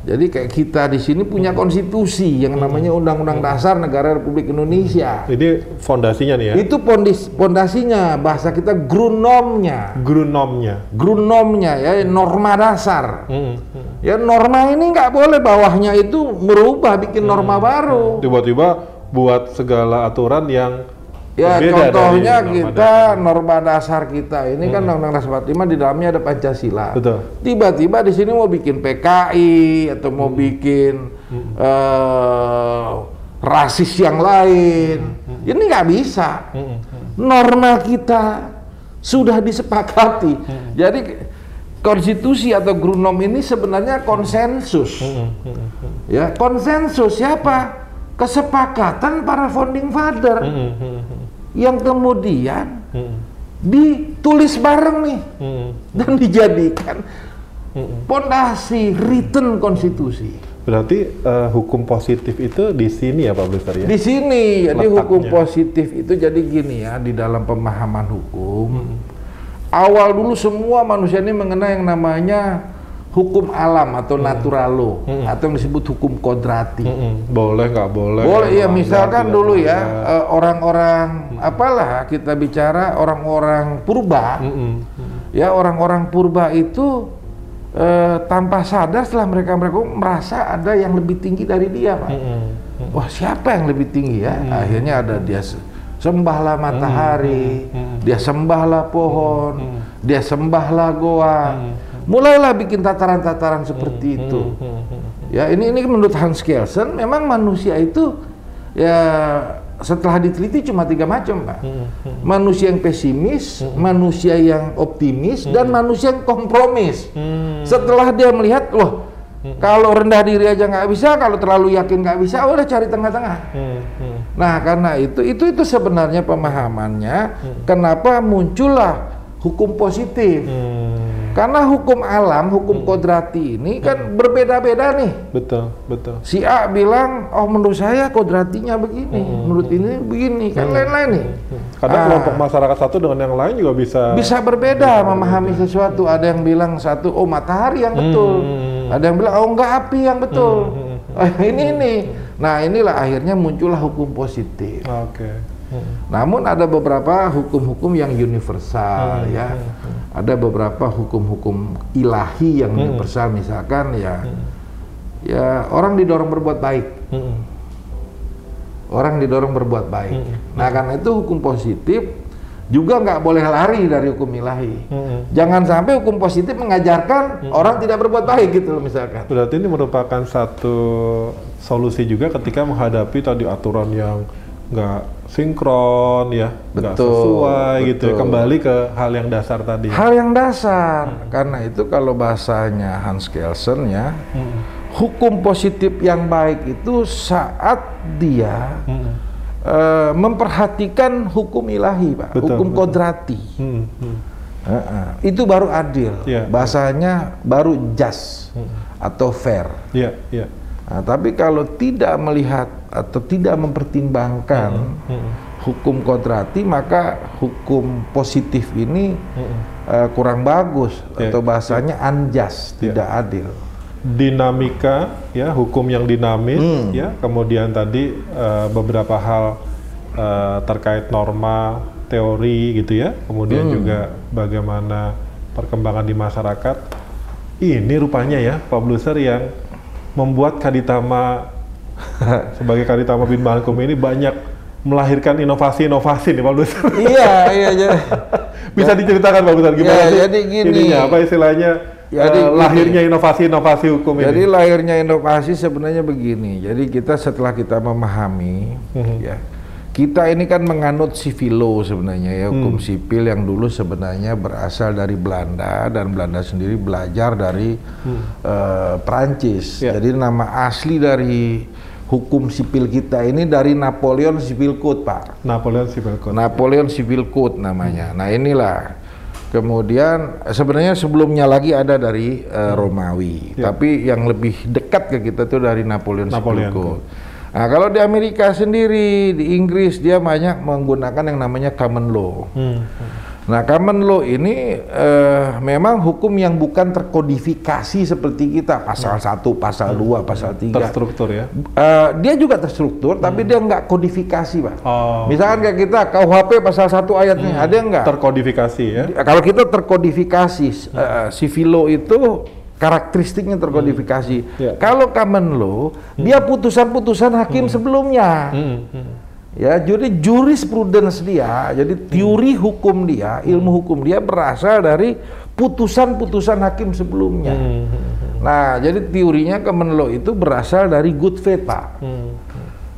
Jadi kayak kita di sini punya konstitusi yang namanya Undang-Undang Dasar Negara Republik Indonesia. Ini fondasinya nih ya. Itu pondis, pondasinya, bahasa kita grunomnya. Grunomnya. Grunomnya ya, norma dasar. Hmm, hmm. Ya norma ini nggak boleh bawahnya itu merubah bikin norma baru. Tiba-tiba buat segala aturan yang Ya contohnya norma kita dasar. norma dasar kita ini kan Undang-Undang Dasar 45 di dalamnya ada Pancasila. Betul. Tiba-tiba di sini mau bikin PKI atau mau bikin eh, rasis yang lain. Ini nggak bisa. Hmm, Norma kita sudah disepakati. Jadi konstitusi atau grunom ini sebenarnya konsensus. Hmm, Ya, konsensus siapa? Kesepakatan para founding father Hmm, hmm, hmm. yang kemudian Hmm, ditulis bareng nih hmm. dan dijadikan Hmm. pondasi written konstitusi. Berarti eh, hukum positif itu di sini ya Pak Blister ya? Di sini jadi Letaknya. hukum positif itu jadi gini ya di dalam pemahaman hukum. Hmm. Awal dulu semua manusia ini mengenal yang namanya hukum alam atau natural law Hmm. atau yang disebut hukum kodrati. Mm-mm. Boleh nggak boleh? Boleh ya melanggar, misalkan dulu ya orang-orang apalah kita bicara orang-orang purba Mm-mm. ya orang-orang purba itu eh, tanpa sadar setelah mereka mereka merasa ada yang lebih tinggi dari dia pak Mm-mm. wah siapa yang lebih tinggi ya akhirnya ada dia se- sembahlah matahari Hmm. dia sembahlah pohon Hmm. dia sembahlah goa mulailah bikin tataran-tataran seperti itu Mm-mm. Ya ini ini menurut Hans Kelsen memang manusia itu ya setelah diteliti cuma tiga macam pak. Manusia yang pesimis, manusia yang optimis, dan manusia yang kompromis. Setelah dia melihat, wah kalau rendah diri aja nggak bisa, kalau terlalu yakin nggak bisa, udah cari tengah-tengah. Nah karena itu, itu itu sebenarnya pemahamannya. Kenapa muncullah hukum positif? Karena hukum alam, hukum kodrati ini kan berbeda-beda nih. Betul, betul. Si A bilang, oh menurut saya kodratinya begini, menurut ini begini, kan lain-lain nih. Kadang Ah. kelompok masyarakat satu dengan yang lain juga bisa. Bisa berbeda memahami sesuatu. Ada yang bilang satu, oh matahari yang betul. Ada yang bilang, oh enggak api yang betul. Eh, ini ini. Nah inilah akhirnya muncullah hukum positif. Oke. Namun ada beberapa hukum-hukum yang universal Hmm, ya. Ada beberapa hukum-hukum ilahi yang Hmm. universal misalkan ya ya orang didorong berbuat baik. Mm-mm. Orang didorong berbuat baik. Hmm, Nah karena itu hukum positif juga nggak boleh lari dari hukum ilahi. Mm-mm. Jangan sampai hukum positif mengajarkan Hmm. orang tidak berbuat baik gitu loh misalkan. Berarti ini merupakan satu solusi juga ketika menghadapi tadi aturan yang nggak sinkron ya, nggak Betul, sesuai gitu. ya. betul. Kembali ke hal yang dasar tadi. Hal yang dasar. Karena itu kalau bahasanya Hans Kelsen ya, Mm-mm. hukum positif yang baik itu saat dia Mm-mm. eh, memperhatikan hukum ilahi, Pak, Betul, hukum betul. kodrati. Mm-mm. Heeh. Itu baru adil. Iya. Bahasanya baru just atau fair. Iya, iya. Nah, tapi kalau tidak melihat atau tidak mempertimbangkan Mm-mm. hukum kodrati, maka hukum positif ini Mm-mm. eh, kurang bagus Iya, atau bahasanya unjust, Iya. tidak adil. dinamika ya hukum yang dinamis Hmm. ya kemudian tadi eh, beberapa hal eh, terkait norma teori gitu ya kemudian Hmm. juga bagaimana perkembangan di masyarakat ini rupanya ya Pak Bluser yang membuat Kaditama sebagai Kaditama bin Bahankum ini banyak melahirkan inovasi-inovasi nih Pak Bluser iya, iya, iya. bisa diceritakan Pak Bluser gimana Ya, sih jadi gini. ininya apa istilahnya Jadi gini. lahirnya inovasi-inovasi hukum Jadi ini lahirnya inovasi sebenarnya begini. Jadi kita setelah kita memahami, Mhm. ya, kita ini kan menganut civil law sebenarnya ya hukum Hmm. sipil yang dulu sebenarnya berasal dari Belanda dan Belanda sendiri belajar dari eh, Perancis. Hmm. Ya. Jadi nama asli dari hukum sipil kita ini dari Napoleon Civil Code, Pak. Napoleon Civil Code. Napoleon Civil Code namanya. Nah inilah. Kemudian sebenarnya sebelumnya lagi ada dari eh, Romawi, Ya. tapi yang lebih dekat ke kita tuh dari Napoleon, Napoleon Civil Code. Nah kalau di Amerika sendiri, di Inggris dia banyak menggunakan yang namanya common law. Hmm. Nah common law ini eh, memang hukum yang bukan terkodifikasi seperti kita pasal 1, pasal 2, pasal 3. Terstruktur ya. Eh, dia juga terstruktur, tapi dia nggak kodifikasi, pak. Oh. Misalkan kayak kita KUHP pasal 1 ayatnya, ada nggak? Terkodifikasi ya. Kalau kita terkodifikasi, eh, civil law itu karakteristiknya terkodifikasi. Ya. Kalau common law, dia putusan-putusan hakim sebelumnya. Hmm. Hmm. Ya, jadi jurisprudence dia, jadi teori hukum dia, ilmu hukum dia berasal dari putusan-putusan hakim sebelumnya. Hmm. Nah, jadi teorinya law itu berasal dari good faith, Pak. Hmm.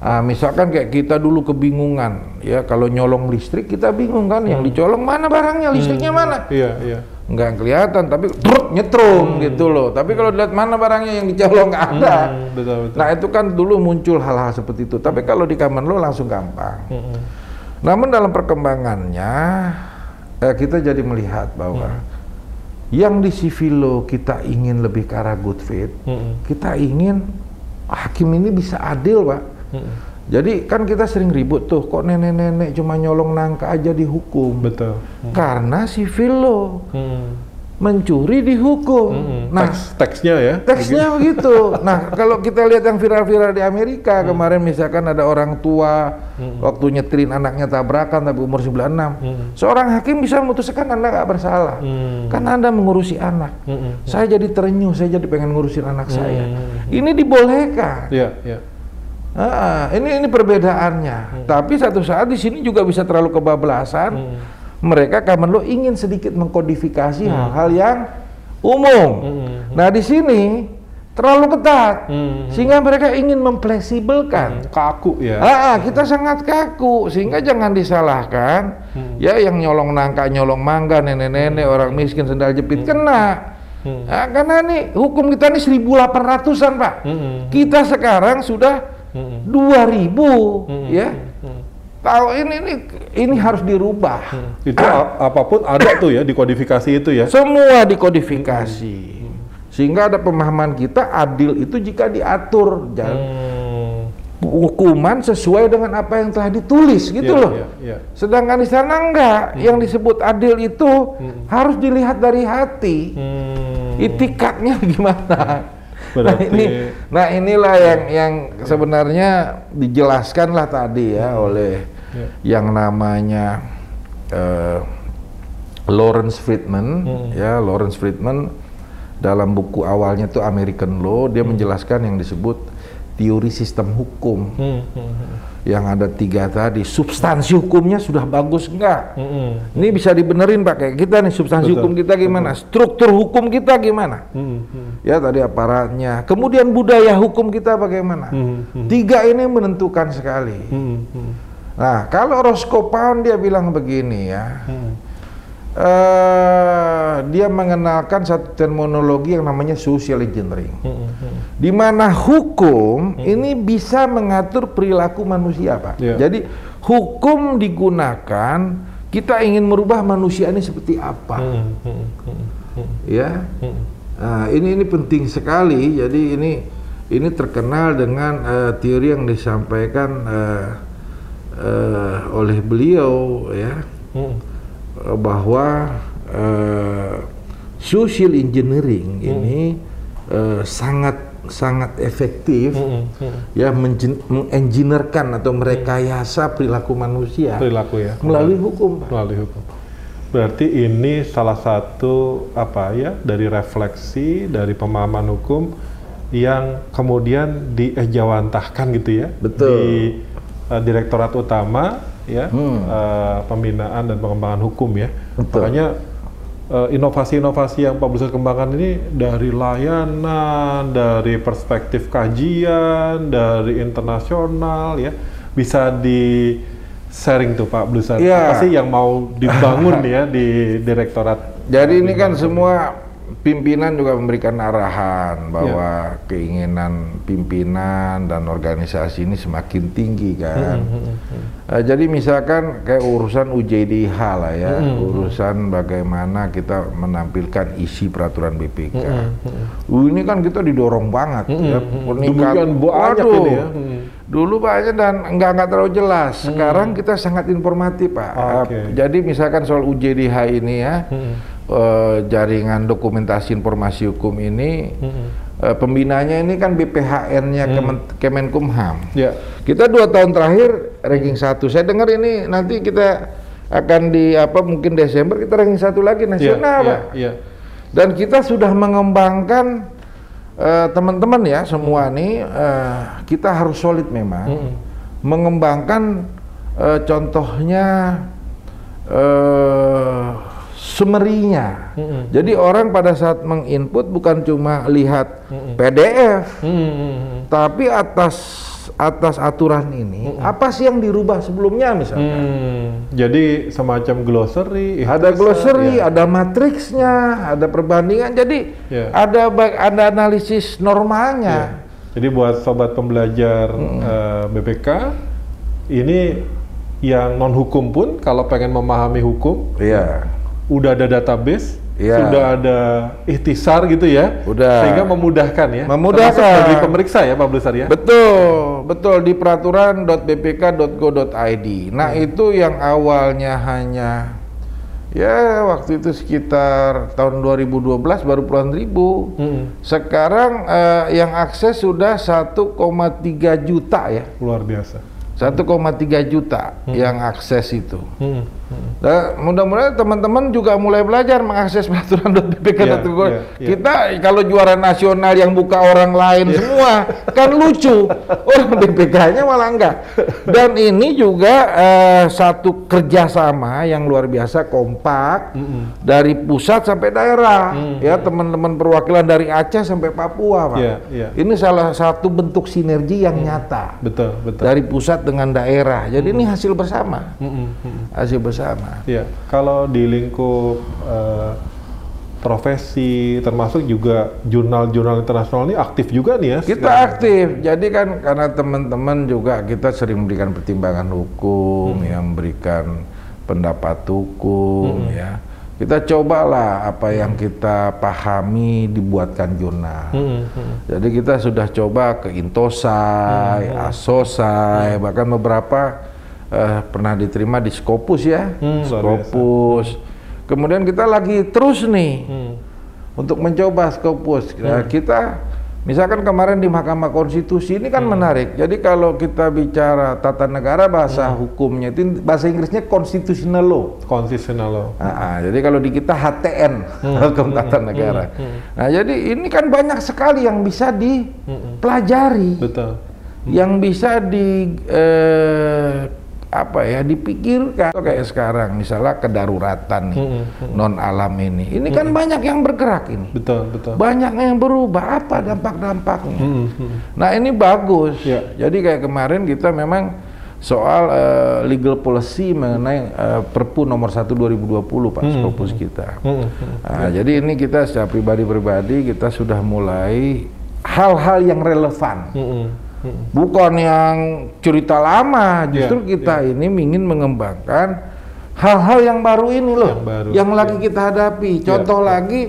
Ah, misalkan kayak kita dulu kebingungan, ya kalau nyolong listrik kita bingung kan, yang dicolong mana barangnya, listriknya mana? Iya, iya. Nggak kelihatan, tapi truk nyetrum gitu loh. Tapi kalau lihat mana barangnya yang dicolong nggak ada. Hmm, betul, betul. Nah itu kan dulu muncul hal-hal seperti itu. Tapi kalau di common law langsung gampang. Hmm. Namun dalam perkembangannya eh, kita jadi melihat bahwa yang di civil law kita ingin lebih ke arah good faith, Hmm. kita ingin hakim ini bisa adil, Pak. Hmm. Jadi kan kita sering ribut tuh, kok nenek-nenek cuma nyolong nangka aja dihukum. Betul. Karena civil law Hmm. mencuri dihukum. Hmm. Nah, Teks, teksnya ya. teksnya begitu. Nah, kalau kita lihat yang viral-viral di Amerika kemarin misalkan ada orang tua waktu nyetelin anaknya tabrakan tapi umur 96. Seorang hakim bisa memutuskan Anda nggak bersalah. Hmm. Karena Anda mengurusi anak. Hmm. Saya jadi terenyuh, saya jadi pengen ngurusin anak saya. Hmm. Ini dibolehkan. Iya, iya. Ah, ini ini perbedaannya. Tapi satu saat di sini juga bisa terlalu kebablasan. Mereka common law ingin sedikit mengkodifikasi hal-hal yang umum. Hmm. Nah di sini terlalu ketat Hmm. sehingga mereka ingin memfleksibelkan. Kaku ya. Ah, kita sangat kaku sehingga jangan disalahkan Hmm. ya yang nyolong nangka, nyolong mangga, nenek-nenek, orang miskin sendal jepit kena. Hmm. Ah, karena nih hukum kita ini 1800-an, Pak. Hmm. Kita sekarang sudah Hmm. 2000 Hmm. ya. Hmm. Tahu ini ini ini harus dirubah. Itu a- apa pun ada tuh ya di kodifikasi itu ya. Semua dikodifikasi. Sehingga ada pemahaman kita adil itu jika diatur jangan Hmm. hukuman sesuai dengan apa yang telah ditulis gitu Iya, loh. iya, iya. Sedangkan di sana enggak, yang disebut adil itu harus dilihat dari hati. Hmm. Itikadnya gimana? Nah ini, nah inilah yang yang sebenarnya dijelaskan lah tadi ya oleh Ya. yang namanya eh, Lawrence Friedman, ya Lawrence Friedman dalam buku awalnya itu American Law dia menjelaskan yang disebut teori sistem hukum Hmm. Hmm. Yang ada tiga tadi substansi hukumnya sudah bagus enggak? Hmm. Ini bisa dibenerin pak kayak kita nih substansi Betul, hukum kita gimana, struktur hukum kita gimana? Hmm. Hmm. Ya tadi aparatnya, kemudian budaya hukum kita bagaimana? Hmm. Hmm. Tiga ini menentukan sekali. Hmm. Hmm. Nah kalau Roscoe Pound dia bilang begini ya, Hmm. Eh dia mengenalkan satu terminologi yang namanya social engineering, Hmm. Hmm. di mana hukum ini bisa mengatur perilaku manusia pak. Iya. Jadi hukum digunakan kita ingin merubah manusia ini seperti apa, Hmm. Hmm. Hmm. Hmm. ya. Hmm. Nah, ini ini penting sekali. Jadi ini ini terkenal dengan eh, teori yang disampaikan eh, eh, oleh beliau ya Hmm. Eh, bahwa eh, social engineering ini eh, sangat sangat efektif Hmm. Hmm. ya menjen- mengengineerkan atau merekayasa perilaku manusia Perilaku ya. melalui hukum. Pak. melalui hukum. Berarti ini salah satu apa ya dari refleksi dari pemahaman hukum yang kemudian diejawantahkan gitu ya Betul. di eh, Direktorat Utama ya Hmm. eh, pembinaan dan pengembangan hukum ya. Betul. Makanya eh, inovasi-inovasi yang Pak Bluser kembangkan ini dari layanan, dari perspektif kajian, dari internasional ya bisa di sharing tuh Pak Bluser. Iya. Apa sih yang mau dibangun ya di Direktorat? Jadi ini kan semua pimpinan juga memberikan arahan bahwa keinginan pimpinan dan organisasi ini semakin tinggi kan. Eh, jadi misalkan kayak urusan UJDH lah ya, urusan bagaimana kita menampilkan isi peraturan BPK. Uh, ini kan kita didorong banget ya, peningkat- Demikian banyak Waduh. ini ya. Hmm. Dulu banyak dan nggak nggak terlalu jelas. Sekarang kita sangat informatif pak. Oke. Eh, Jadi misalkan soal UJDH ini ya, Hmm. Eh, jaringan dokumentasi informasi hukum ini, Hmm. pembinanya ini kan BPHN-nya Kemen- Kemenkumham. Ya. Kita dua tahun terakhir ranking satu. Saya dengar ini nanti kita akan di apa mungkin Desember kita ranking satu lagi Iya, nasional iya, pak. iya. Dan kita sudah mengembangkan eh, teman-teman ya semua nih eh, kita harus solid memang Mm-mm. mengembangkan eh, contohnya eh, sumerinya. Mm-mm. Jadi orang pada saat menginput bukan cuma lihat Mm-mm. PDF, Hmm, hmm, hmm. tapi atas atas aturan ini apa sih yang dirubah sebelumnya misalnya? Hmm, jadi semacam glossary. ada ikhtisar, glossary, ya. ada matriksnya, ada perbandingan. Jadi Ya. ada ada analisis normalnya. Jadi buat sobat pembelajar eh, BPK, ini yang non hukum pun kalau pengen memahami hukum, Iya. Udah ada database, Iya. sudah ada ikhtisar gitu ya, Udah. sehingga memudahkan ya. Memudahkan. Termasuk bagi pemeriksa ya Pak Blusar ya. Betul, betul di peraturan.bpk.go.id. Nah, itu yang awalnya hanya ya waktu itu sekitar tahun 2012 baru puluhan ribu. Hmm, Sekarang eh, yang akses sudah 1,3 juta ya. luar biasa. 1,3 juta yang akses itu. Hmm, Nah, mudah-mudahan teman-teman juga mulai belajar mengakses peraturan BPK Datu iya, iya. Kita kalau juara nasional yang buka orang lain semua kan lucu. Orang BPK-nya malah enggak. Dan ini juga eh, satu kerjasama yang luar biasa kompak dari pusat sampai daerah. Ya teman-teman perwakilan dari Aceh sampai Papua, Pak. Iya, iya. Ini salah satu bentuk sinergi yang nyata Betul, betul. dari pusat dengan daerah. Jadi ini hasil bersama. Mm-mm, mm-mm. Hasil bersama. Iya, kalau di lingkup eh, profesi termasuk juga jurnal-jurnal internasional ini aktif juga nih ya. Kita aktif. Jadi kan karena teman-teman juga kita sering memberikan pertimbangan hukum, yang memberikan pendapat hukum, ya. Kita cobalah apa yang kita pahami dibuatkan jurnal. Mm-mm, mm-mm. Jadi kita sudah coba ke Intosai, Asosai, bahkan beberapa eh, pernah diterima di Scopus ya, Hmm. Scopus. Kemudian kita lagi terus nih Hmm. untuk mencoba Scopus. Nah, kita misalkan kemarin di Mahkamah Konstitusi ini kan menarik. Jadi kalau kita bicara tata negara bahasa hukumnya itu bahasa Inggrisnya constitutional law. Konsistenal loh. Ah, ah, jadi kalau di kita HTN, hukum tata negara. Nah, jadi ini kan banyak sekali yang bisa dipelajari, Betul. yang bisa di eh, apa ya dipikirkan. Kayak sekarang, misalnya kedaruratan nih, non alam ini, ini kan banyak yang bergerak ini, Betul, betul. banyak yang berubah. Apa dampak-dampaknya? Mm-mm, mm-mm. Nah ini bagus. Ya. Jadi kayak kemarin kita memang soal eh, legal policy mengenai eh, Perpu nomor 1 2020 Pak Scopus kita. Mm-mm, mm-mm. Nah, jadi ini kita secara pribadi-pribadi kita sudah mulai hal-hal yang relevan. Mm-mm, mm-mm. Bukan yang cerita lama, justru Iya, kita ini ingin mengembangkan hal-hal yang baru ini loh, Yang baru, yang lagi iya. kita hadapi. Contoh lagi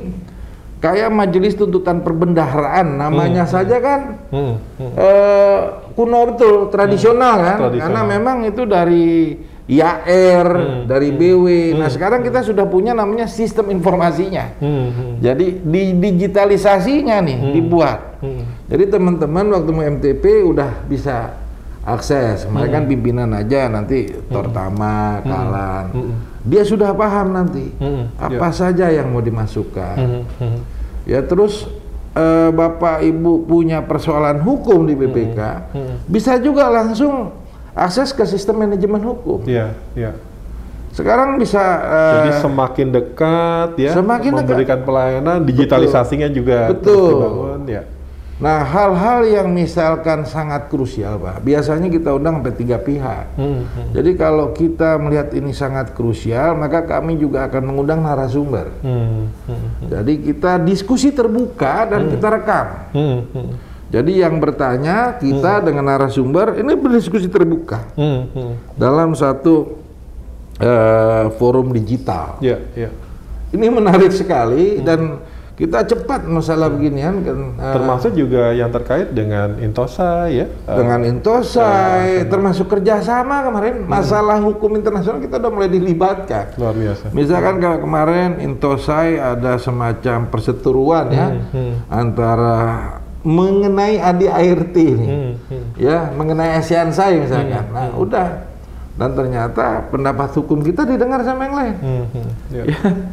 kayak Majelis Tuntutan Perbendaharaan, namanya saja kan Mm-mm, mm-mm. eh, kuno betul, tradisional kan, tradisional. karena memang itu dari IAR, dari BW. Nah sekarang kita sudah punya namanya sistem informasinya. Mm-mm, Jadi di digitalisasinya nih dibuat. mm-mm. Jadi teman-teman waktu mau MTP udah bisa akses. Mereka kan pimpinan aja nanti Tortama, Kalan. Dia sudah paham nanti Mm-mm. apa saja yang mau dimasukkan. Mm-mm, mm-mm. Ya terus eh, Bapak Ibu punya persoalan hukum di BPK, bisa juga langsung akses ke sistem manajemen hukum. Iya, iya. Sekarang bisa eh, Jadi semakin dekat ya, semakin dekat. memberikan pelayanan, digitalisasinya juga terus Betul. dibangun ya. Nah, hal-hal yang misalkan sangat krusial, Pak. Biasanya kita undang sampai tiga pihak. Hmm, Jadi kalau kita melihat ini sangat krusial, maka kami juga akan mengundang narasumber. Hmm, hmm, Jadi kita diskusi terbuka dan kita rekam. hmm, hmm, Jadi yang bertanya kita dengan narasumber ini berdiskusi terbuka hmm, hmm. dalam satu eh, forum digital. Ya, ya. Ini menarik sekali dan kita cepat masalah beginian kan eh, Termasuk juga yang terkait dengan Intosa ya. Eh, dengan Intosai termasuk kerjasama kemarin masalah hukum internasional kita udah mulai dilibatkan. luar biasa. Misalkan kalau kemarin Intosai ada semacam perseteruan ya antara mengenai ADART ini, Hmm, hmm. ya mengenai ASEAN Sai misalkan. Nah udah dan ternyata pendapat hukum kita didengar sama yang lain. Hmm, hmm. Ya.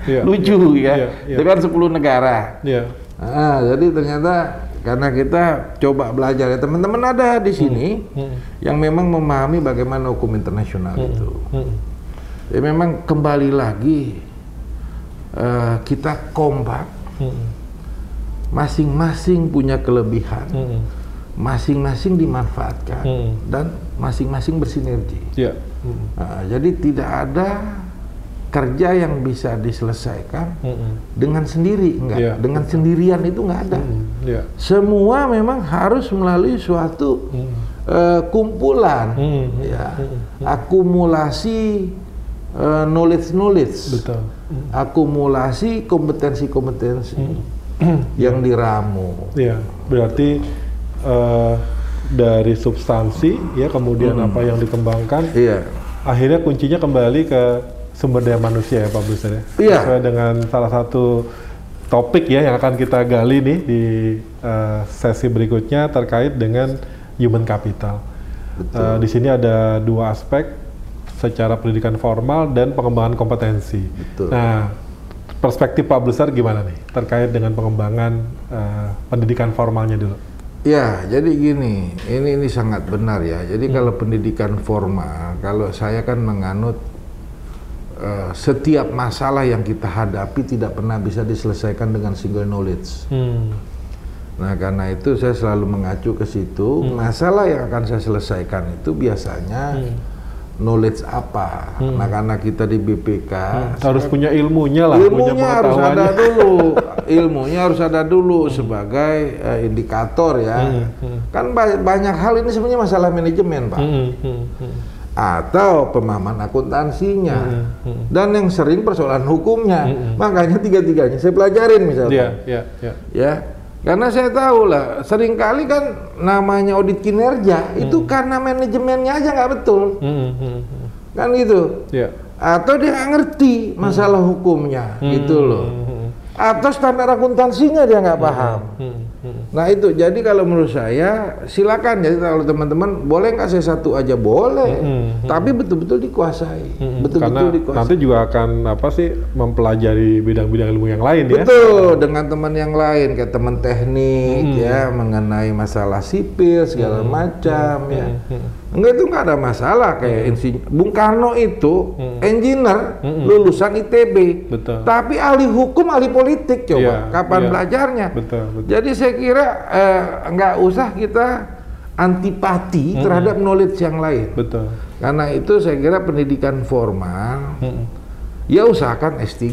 Ya, Lucu ya, Iya, iya. itu kan 10 negara. Ya. Ah, jadi ternyata karena kita coba belajar ya teman-teman ada di sini yang memang memahami bagaimana hukum internasional itu. Hmm. Ya memang kembali lagi eh, kita kompak, Hmm. masing-masing punya kelebihan, Hmm. masing-masing dimanfaatkan Hmm. dan masing-masing bersinergi. Ya. Hmm. Nah, jadi tidak ada kerja yang bisa diselesaikan Hmm. dengan sendiri, enggak. Iya. Dengan sendirian itu enggak ada. Hmm. Ya. Semua memang harus melalui suatu Hmm. eh, kumpulan, Hmm. ya, akumulasi eh, knowledge knowledge, Betul. akumulasi kompetensi-kompetensi yang diramu. Ya, berarti eh, dari substansi ya kemudian apa yang dikembangkan Iya, akhirnya kuncinya kembali ke sumber daya manusia ya Pak Buster ya. Iya. Sesuai dengan salah satu topik ya yang akan kita gali nih di eh, sesi berikutnya terkait dengan human capital. Eh, di sini ada dua aspek secara pendidikan formal dan pengembangan kompetensi. Betul. Nah, perspektif Pak Besar gimana nih terkait dengan pengembangan eh, pendidikan formalnya dulu? Ya, jadi gini, ini ini sangat benar ya. Jadi Hmm. kalau pendidikan formal, kalau saya kan menganut eh, setiap masalah yang kita hadapi tidak pernah bisa diselesaikan dengan single knowledge. Hmm. Nah, karena itu saya selalu mengacu ke situ. Masalah yang akan saya selesaikan itu biasanya knowledge apa. Nah, karena kita di BPK Harus punya ilmunya lah, punya ilmunya harus ada dulu. Ilmunya harus ada dulu sebagai eh, indikator ya. Kan ba- banyak hal ini sebenarnya masalah manajemen pak. Hmm, hmm, hmm. atau pemahaman akuntansinya. Dan yang sering persoalan hukumnya. Makanya tiga-tiganya saya pelajarin misalnya. Iya, iya, iya. ya karena saya tahu lah sering kali kan namanya audit kinerja itu karena manajemennya aja nggak betul. Hmm, hmm, hmm. kan gitu. Iya. atau dia nggak ngerti masalah hukumnya gitu loh. atau standar akuntansinya dia nggak paham Hmm, hmm. Nah itu. Jadi kalau menurut saya silakan. Jadi kalau teman-teman boleh nggak saya satu aja? Boleh. Tapi betul-betul dikuasai. Hmm, betul-betul Karena dikuasai. nanti juga akan apa sih mempelajari bidang-bidang ilmu yang lain ya. Betul, dengan teman yang lain kayak teman teknik Hmm. ya mengenai masalah sipil segala macam ya. Hmm. Enggak itu nggak ada masalah kayak insinyur Bung Karno itu engineer lulusan ITB. Hmm. Betul. Tapi ahli hukum, ahli politik coba. Iya, Kapan iya. belajarnya? Betul, betul. Jadi saya kira eh, nggak usah kita antipati Hmm. terhadap knowledge yang lain. Betul. Karena itu saya kira pendidikan formal Hmm. ya usahakan S3.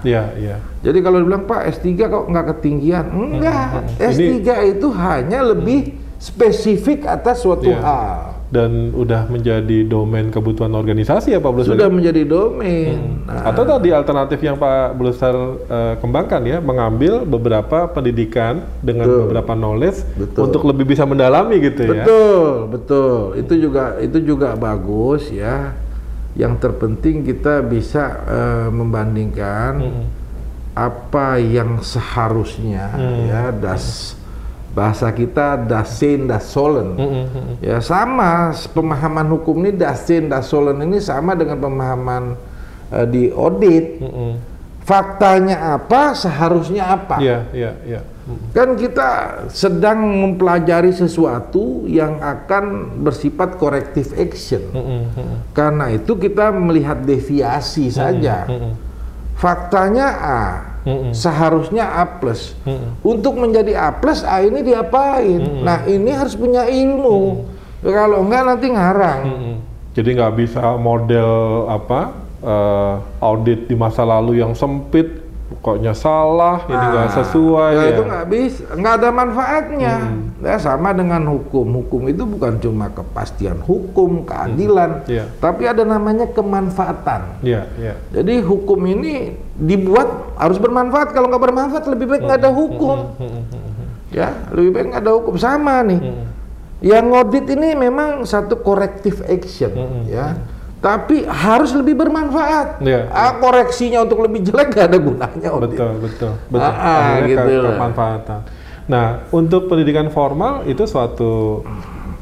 Iya, iya. Jadi kalau dibilang Pak S3 kok nggak ketinggian? Enggak, S3 itu hanya lebih spesifik atas suatu Iya. hal. Dan udah menjadi domain kebutuhan organisasi ya Pak Bluster? Sudah menjadi domain. Nah, Atau tadi alternatif yang Pak Bluster eh, kembangkan ya, mengambil beberapa pendidikan dengan Betul. beberapa knowledge Betul. untuk lebih bisa mendalami gitu ya. betul, betul. Itu juga itu juga bagus ya. Yang terpenting kita bisa eh, membandingkan apa yang seharusnya ya das bahasa kita dasin dasolen. Hmm, hmm, Ya sama pemahaman hukum ini dasin dasolen ini sama dengan pemahaman eh, di audit. hmm, hmm. Faktanya apa, seharusnya apa. Iya, iya, iya. Hmm. Kan kita sedang mempelajari sesuatu yang akan bersifat corrective action. Hmm, hmm, hmm. Karena itu kita melihat deviasi saja. hmm. Faktanya A, Mm-mm. seharusnya A plus. Mm-mm. Untuk menjadi A plus A ini diapain? Nah ini harus punya ilmu. Kalau enggak nanti ngarang. Mm-mm. Jadi nggak bisa model apa eh, audit di masa lalu yang sempit, pokoknya salah, ini nggak Ah, sesuai. nah, ya. itu nggak bisa, nggak ada manfaatnya. Ya, sama dengan hukum. Hukum itu bukan cuma kepastian hukum, keadilan, Iya. tapi ada namanya kemanfaatan. Iya, iya. Jadi hukum ini dibuat harus bermanfaat. Kalau nggak bermanfaat lebih baik nggak ada hukum. Ya, lebih baik nggak ada hukum sama nih. Yang ngaudit ini memang satu corrective action, ya. Tapi harus lebih bermanfaat. Iya. Ah, koreksinya untuk lebih jelek nggak ada gunanya audit. Betul, betul, betul. Ah, ah, Akhirnya gitu kemanfaatan. Nah, untuk pendidikan formal itu suatu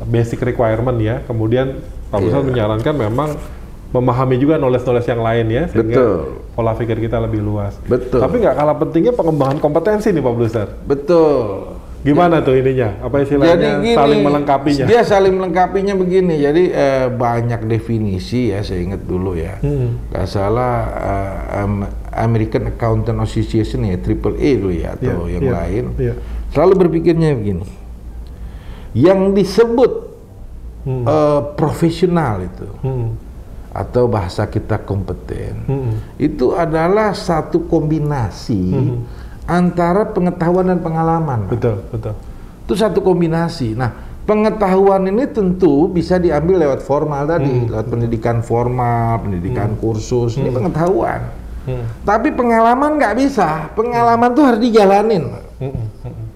basic requirement ya. Kemudian Pak Busal Iya. menyarankan memang memahami juga knowledge-knowledge yang lain ya, sehingga Betul. pola pikir kita lebih luas. Betul. Tapi nggak kalah pentingnya pengembangan kompetensi nih Pak Bluster. Betul. Gimana tuh ininya? Apa istilahnya saling melengkapinya? Dia saling melengkapinya begini. Jadi eh, banyak definisi ya, saya ingat dulu ya. Hmm. Nggak salah eh, Am- American Accountant Association ya, Triple A dulu ya atau Iya, yang iya, lain. iya. Selalu berpikirnya begini. Yang disebut Hmm. eh, profesional itu Hmm. Atau bahasa kita kompeten Hmm. itu adalah satu kombinasi Hmm. antara pengetahuan dan pengalaman. Pak. Betul, betul. Itu satu kombinasi. Nah, pengetahuan ini tentu bisa diambil lewat formal tadi, lewat pendidikan formal, pendidikan kursus, ini pengetahuan. Hmm. Tapi pengalaman nggak bisa. Pengalaman tuh harus dijalanin. Hmm. Hmm.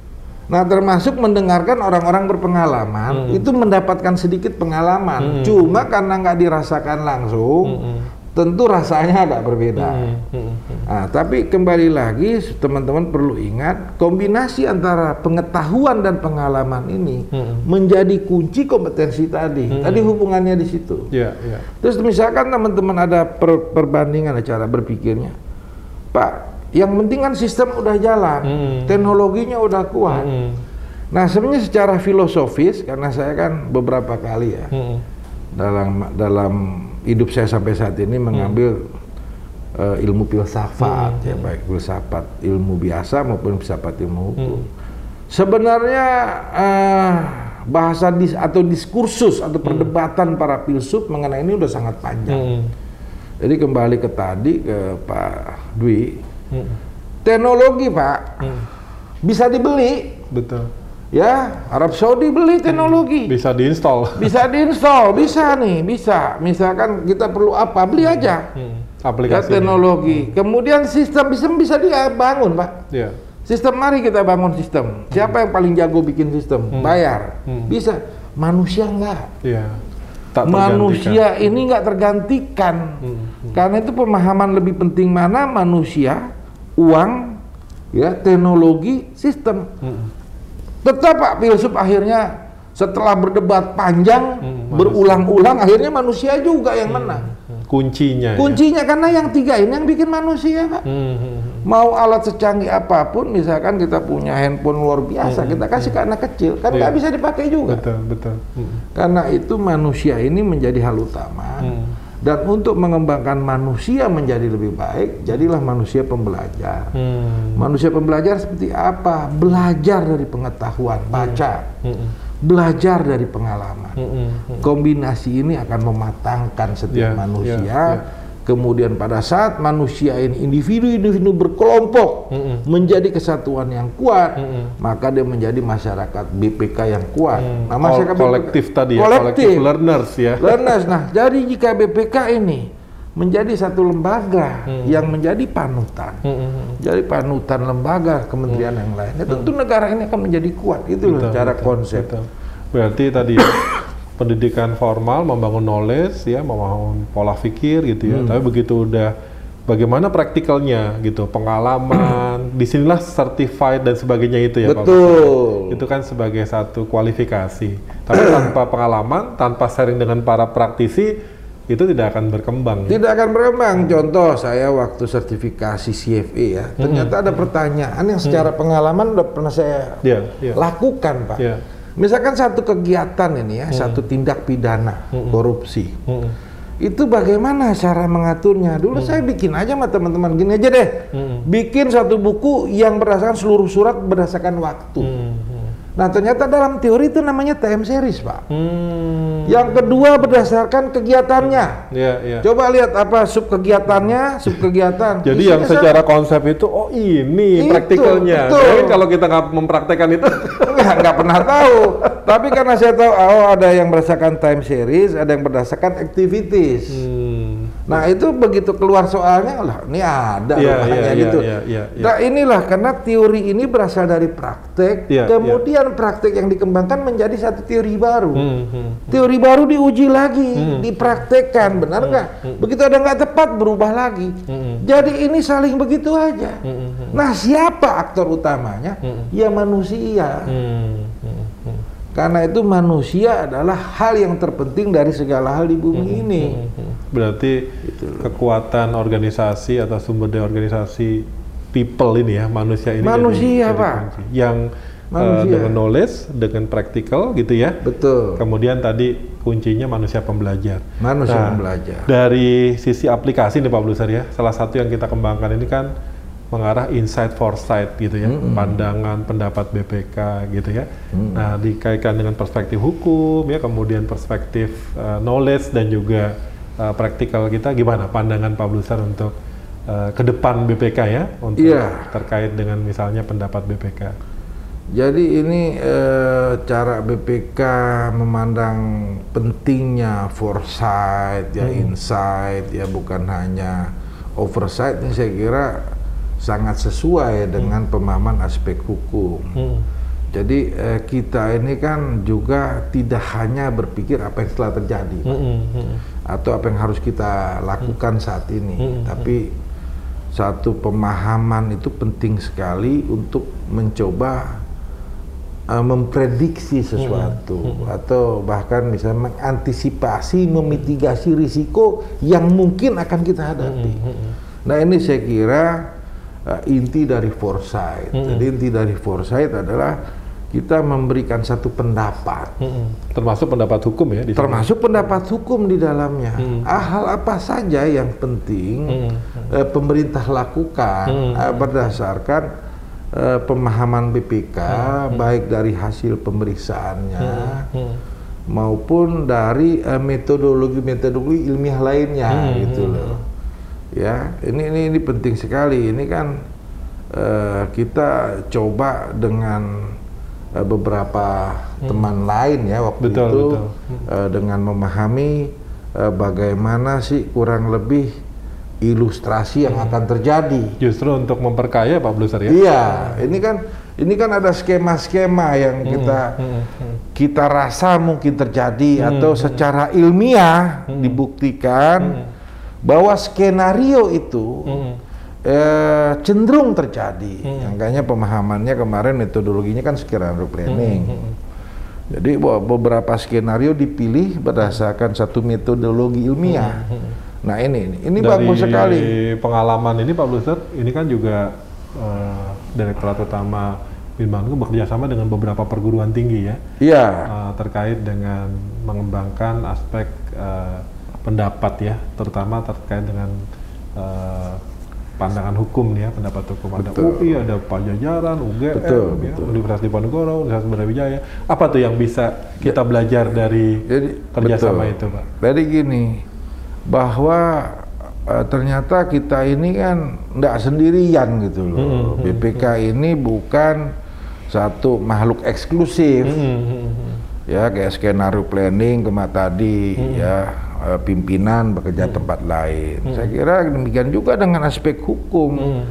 Nah, termasuk mendengarkan orang-orang berpengalaman, itu mendapatkan sedikit pengalaman. Cuma karena nggak dirasakan langsung, tentu rasanya agak berbeda. Hmm, hmm, hmm. Nah, tapi kembali lagi teman-teman perlu ingat kombinasi antara pengetahuan dan pengalaman ini Hmm. menjadi kunci kompetensi tadi. Tadi hubungannya di situ. Ya, ya. Terus misalkan teman-teman ada per- perbandingan cara berpikirnya, Pak, yang penting kan sistem udah jalan, Hmm. teknologinya udah kuat. Hmm, Nah sebenarnya secara filosofis karena saya kan beberapa kali ya hmm, dalam dalam hidup saya sampai saat ini mengambil eh, ilmu filsafat ya baik filsafat ilmu biasa maupun filsafat ilmu hukum. Sebenarnya eh, bahasa dis atau diskursus atau perdebatan para filsuf mengenai ini udah sangat panjang. hmm, Jadi kembali ke tadi ke Pak Dwi, hmm. teknologi Pak bisa dibeli Betul. ya Arab Saudi beli teknologi. Bisa diinstal. Bisa diinstal, bisa nih, bisa. Misalkan kita perlu apa, beli aja. Hmm. Ya, Aplikasi. teknologi. Kemudian sistem sistem bisa dibangun, Pak. Ya. Sistem mari kita bangun sistem. Siapa yang paling jago bikin sistem? Bayar. Hmm. Bisa. Manusia enggak. Ya. Tak tergantikan. Manusia ini nggak tergantikan. Hmm. Karena itu pemahaman lebih penting mana manusia, uang, ya, teknologi, sistem. Hmm. Tetap Pak filsuf akhirnya setelah berdebat panjang, Hmm, berulang-ulang, akhirnya manusia juga yang menang. Kuncinya. ya. Kuncinya karena yang tiga ini yang bikin manusia Pak. Hmm, hmm, Mau alat secanggih apa pun, misalkan kita punya handphone luar biasa, kita kasih ke anak kecil, kan nggak Iya. bisa dipakai juga. Betul, betul. Hmm. Karena itu manusia ini menjadi hal utama. Hmm. Dan untuk mengembangkan manusia menjadi lebih baik, jadilah manusia pembelajar. Hmm. Manusia pembelajar seperti apa? Belajar dari pengetahuan, baca. Hmm. Belajar dari pengalaman. Hmm. Hmm. Kombinasi ini akan mematangkan setiap Ya, manusia. ya, ya. Kemudian pada saat manusia ini individu-individu berkelompok Mm-mm. menjadi kesatuan yang kuat, Mm-mm. maka dia menjadi masyarakat BPK yang kuat. Hmm. Nah, masyarakat Kol- kolektif BPK tadi ya, kolektif. learners ya. Learners. Nah, jadi jika BPK ini menjadi satu lembaga Hmm. yang menjadi panutan, Hmm, hmm, hmm. jadi panutan lembaga kementerian yang lain, ya tentu negara ini akan menjadi kuat. Itu loh cara betul, konsep. betul. Berarti tadi ya, pendidikan formal membangun knowledge ya, membangun pola pikir gitu ya. Hmm. Tapi begitu udah bagaimana praktikalnya gitu, pengalaman, di sinilah certified dan sebagainya itu ya Pak. Betul. Itu kan sebagai satu kualifikasi. Tapi tanpa pengalaman, tanpa sharing dengan para praktisi, itu tidak akan berkembang. ya. Tidak akan berkembang. Contoh saya waktu sertifikasi CFA ya, ternyata ada pertanyaan yang secara pengalaman udah pernah saya Iya, iya. lakukan, Pak. Iya. Misalkan satu kegiatan ini ya, satu tindak pidana korupsi. Hmm, Itu bagaimana cara mengaturnya? Dulu saya bikin aja sama teman-teman gini aja deh. Hmm. Bikin satu buku yang berdasarkan seluruh surat berdasarkan waktu. Hmm, hmm. Nah, ternyata dalam teori itu namanya time series, Pak. Hmm. Yang kedua berdasarkan kegiatannya. Ya, ya. Coba lihat apa sub kegiatannya, sub kegiatan. Jadi Isinya yang sama. secara konsep itu, oh ini Itu, praktikalnya. Jadi kalau kita nggak mempraktekkan itu, Enggak, nggak pernah tahu. Tapi karena saya tahu, oh ada yang berdasarkan time series, ada yang berdasarkan activities. hmm. Nah itu begitu keluar soalnya, lah ini ada rupanya iya, iya, gitu. iya, iya, iya. Nah inilah karena teori ini berasal dari praktek, Iya, kemudian praktek yang dikembangkan menjadi satu teori baru. Hmm, hmm. Teori baru diuji lagi, Hmm. dipraktekkan, benar nggak? Begitu ada nggak tepat berubah lagi. Hmm. Jadi ini saling begitu aja. Hmm, hmm, Nah siapa aktor utamanya? Hmm. Ya manusia. Hmm, hmm, hmm. Karena itu manusia adalah hal yang terpenting dari segala hal di bumi Hmm, ini. Berarti kekuatan organisasi atau sumber daya organisasi people ini ya manusia ini Manusia, jadi- jadi Pak. kunci. yang eh, Manusia. dengan knowledge dengan practical gitu ya Betul. kemudian tadi kuncinya manusia pembelajar Manusia Nah, pembelajar. dari sisi aplikasi nih Pak Blusar ya salah satu yang kita kembangkan ini kan mengarah insight foresight gitu ya pandangan pendapat BPK gitu ya nah dikaitkan dengan perspektif hukum ya kemudian perspektif eh, knowledge dan juga eh, praktikal kita gimana pandangan Pak Blusar untuk eh, ke depan BPK ya untuk Iya. terkait dengan misalnya pendapat BPK Jadi ini eh, cara BPK memandang pentingnya foresight, ya insight, ya bukan hanya oversight. Ini saya kira sangat sesuai dengan pemahaman aspek hukum. Hmm. Jadi eh, kita ini kan juga tidak hanya berpikir apa yang telah terjadi, Pak. Mm, mm, mm. Atau apa yang harus kita lakukan saat ini, tapi satu pemahaman itu penting sekali untuk mencoba uh, memprediksi sesuatu atau bahkan misalnya mengantisipasi, memitigasi risiko yang mungkin akan kita hadapi. Nah ini saya kira uh, inti dari foresight. Jadi inti dari foresight adalah kita memberikan satu pendapat Mm-mm. Termasuk pendapat hukum ya di sini? termasuk pendapat hukum di dalamnya. Ah, hal apa saja yang penting eh, pemerintah lakukan eh, berdasarkan eh, pemahaman BPK, baik dari hasil pemeriksaannya maupun dari eh, metodologi-metodologi ilmiah lainnya, gitu loh. Ya, ini ini ini penting sekali. Ini kan eh, kita coba dengan eh, beberapa teman lain ya waktu Betul, itu betul. eh, dengan memahami eh, bagaimana sih kurang lebih ilustrasi yang akan terjadi. Justru untuk memperkaya Pak Bluser ya? Iya, ini kan ini kan ada skema-skema yang kita kita rasa mungkin terjadi atau secara ilmiah dibuktikan bahwa skenario itu eh, cenderung terjadi. Makanya pemahamannya kemarin metodologinya kan skenario planning. Jadi be- beberapa skenario dipilih berdasarkan satu metodologi ilmiah. Nah ini ini, ini Dari bagus sekali. pengalaman ini Pak Bluster, ini kan juga eh, Direktorat Utama Binmangu bekerja sama dengan beberapa perguruan tinggi ya, Iya. eh, terkait dengan mengembangkan aspek eh, pendapat ya, terutama terkait dengan eh, pandangan hukum nih ya, pendapat hukum ada Betul. UI, ada Pajajaran, UGM, Betul, ya, betul. Universitas Diponegoro, Universitas Brawijaya. Apa tuh yang bisa kita belajar dari Jadi kerjasama betul. itu, Pak? Jadi gini, bahwa eh, ternyata kita ini kan tidak sendirian gitu Hmm, loh. BPK ini bukan satu makhluk eksklusif. Hmm, Ya kayak skenario planning kema tadi Hmm. ya eh, pimpinan bekerja tempat lain. Saya kira demikian juga dengan aspek hukum. Hmm,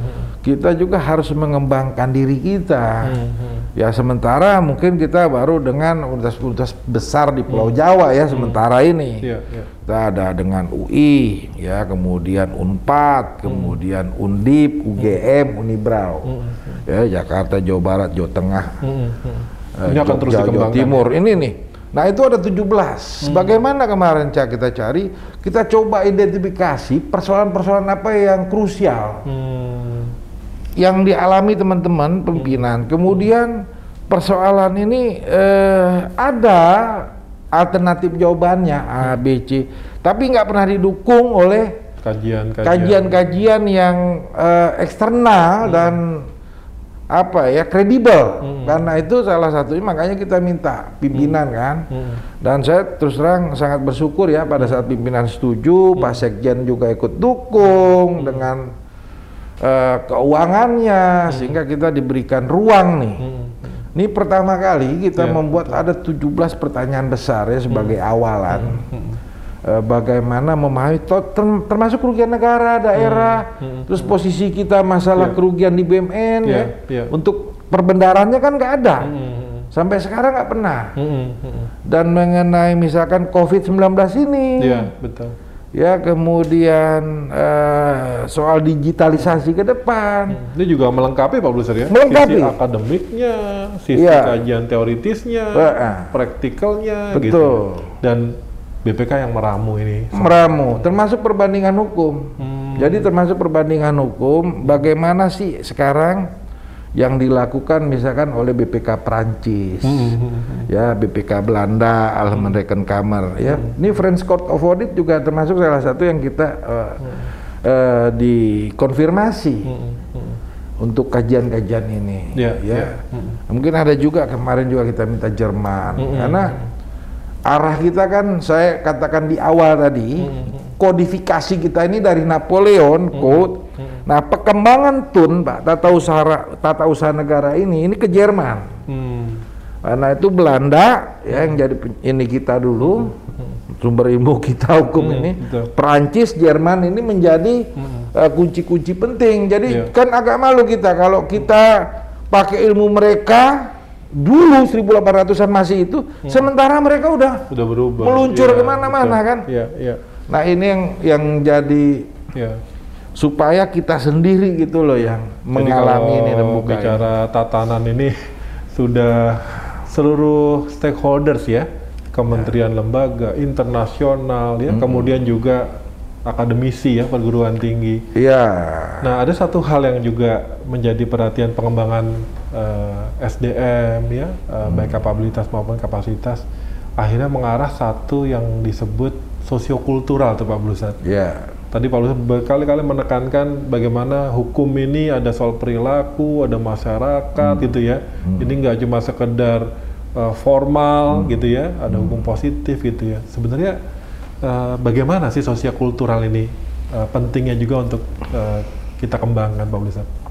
Kita juga harus mengembangkan diri kita. Ya sementara mungkin kita baru dengan universitas-universitas besar di Pulau Jawa ya sementara ini. Iya, iya. Kita ada dengan UI, ya kemudian Unpad, kemudian Undip, UGM, Unibrau, ya Jakarta, Jawa Barat, Jawa Tengah, eh, Ini akan terus Jogja, Jawa dikembangkan, Timur. Ini nih. Nah itu ada 17. Bagaimana kemarin Cak kita cari? Kita coba identifikasi persoalan-persoalan apa yang krusial Hmm, yang dialami teman-teman pimpinan. Kemudian persoalan ini eh, ada alternatif jawabannya A, B, C, tapi nggak pernah didukung oleh kajian-kajian. yang eh, eksternal dan apa ya kredibel. Karena itu salah satunya makanya kita minta pimpinan kan. Dan saya terus terang sangat bersyukur ya pada saat pimpinan setuju, Pak Sekjen juga ikut dukung dengan eh, keuangannya sehingga kita diberikan ruang nih. Ini pertama kali kita Ya, membuat ada 17 pertanyaan besar ya sebagai awalan. Eh, bagaimana memahami termasuk kerugian negara, daerah, terus posisi kita masalah kerugian di BUMN Ya, ya. ya. Untuk perbendarannya kan nggak ada. Hmm, Sampai sekarang nggak pernah. hmm, hmm. Dan mengenai misalkan COVID-19 ini, Iya, betul. ya kemudian eh, soal digitalisasi ke depan. Ini juga melengkapi Pak Bluser ya. Melengkapi. Sisi akademiknya, sisi Iya. kajian teoritisnya, Heeh. praktikalnya Betul. gitu. Dan BPK yang meramu ini. meramu, termasuk perbandingan hukum. Hmm. Jadi termasuk perbandingan hukum, bagaimana sih sekarang yang dilakukan misalkan oleh BPK Prancis, Hmm, ya BPK Belanda, Almen Rekenkamer, ya. Ini French Court of Audit juga termasuk salah satu yang kita eh, eh, dikonfirmasi untuk kajian-kajian ini. Iya, ya. iya. Mungkin ada juga kemarin juga kita minta Jerman, karena arah kita kan saya katakan di awal tadi kodifikasi kita ini dari Napoleon code nah perkembangan tun pak tata usaha tata usaha negara ini ini ke Jerman. Hmm. karena itu Belanda ya yang jadi ini kita dulu sumber ilmu kita hukum ini. betul. Perancis Jerman ini menjadi eh, kunci-kunci penting. Jadi Iya. kan agak malu kita kalau kita pakai ilmu mereka dulu 1800-an masih itu, sementara mereka udah Udah berubah. Meluncur Iya, ke mana-mana, kan? Iya, iya, Nah ini yang yang jadi iya. supaya kita sendiri gitu loh yang Jadi mengalami ini dan buka ini. bicara tatanan ini sudah seluruh stakeholders ya, kementerian lembaga, internasional ya, kemudian juga akademisi ya, perguruan tinggi. Iya. Nah, ada satu hal yang juga menjadi perhatian pengembangan eh, SDM ya, eh, baik kapabilitas maupun kapasitas, akhirnya mengarah satu yang disebut sosiokultural tuh Pak Blusat. Iya. Tadi Pak Luhut berkali-kali menekankan bagaimana hukum ini ada soal perilaku, ada masyarakat gitu ya. Ini nggak cuma sekedar uh, formal gitu ya, ada hukum positif gitu ya. Sebenarnya uh, bagaimana sih sosial-kultural ini uh, pentingnya juga untuk uh, kita kembangkan Pak Luhut?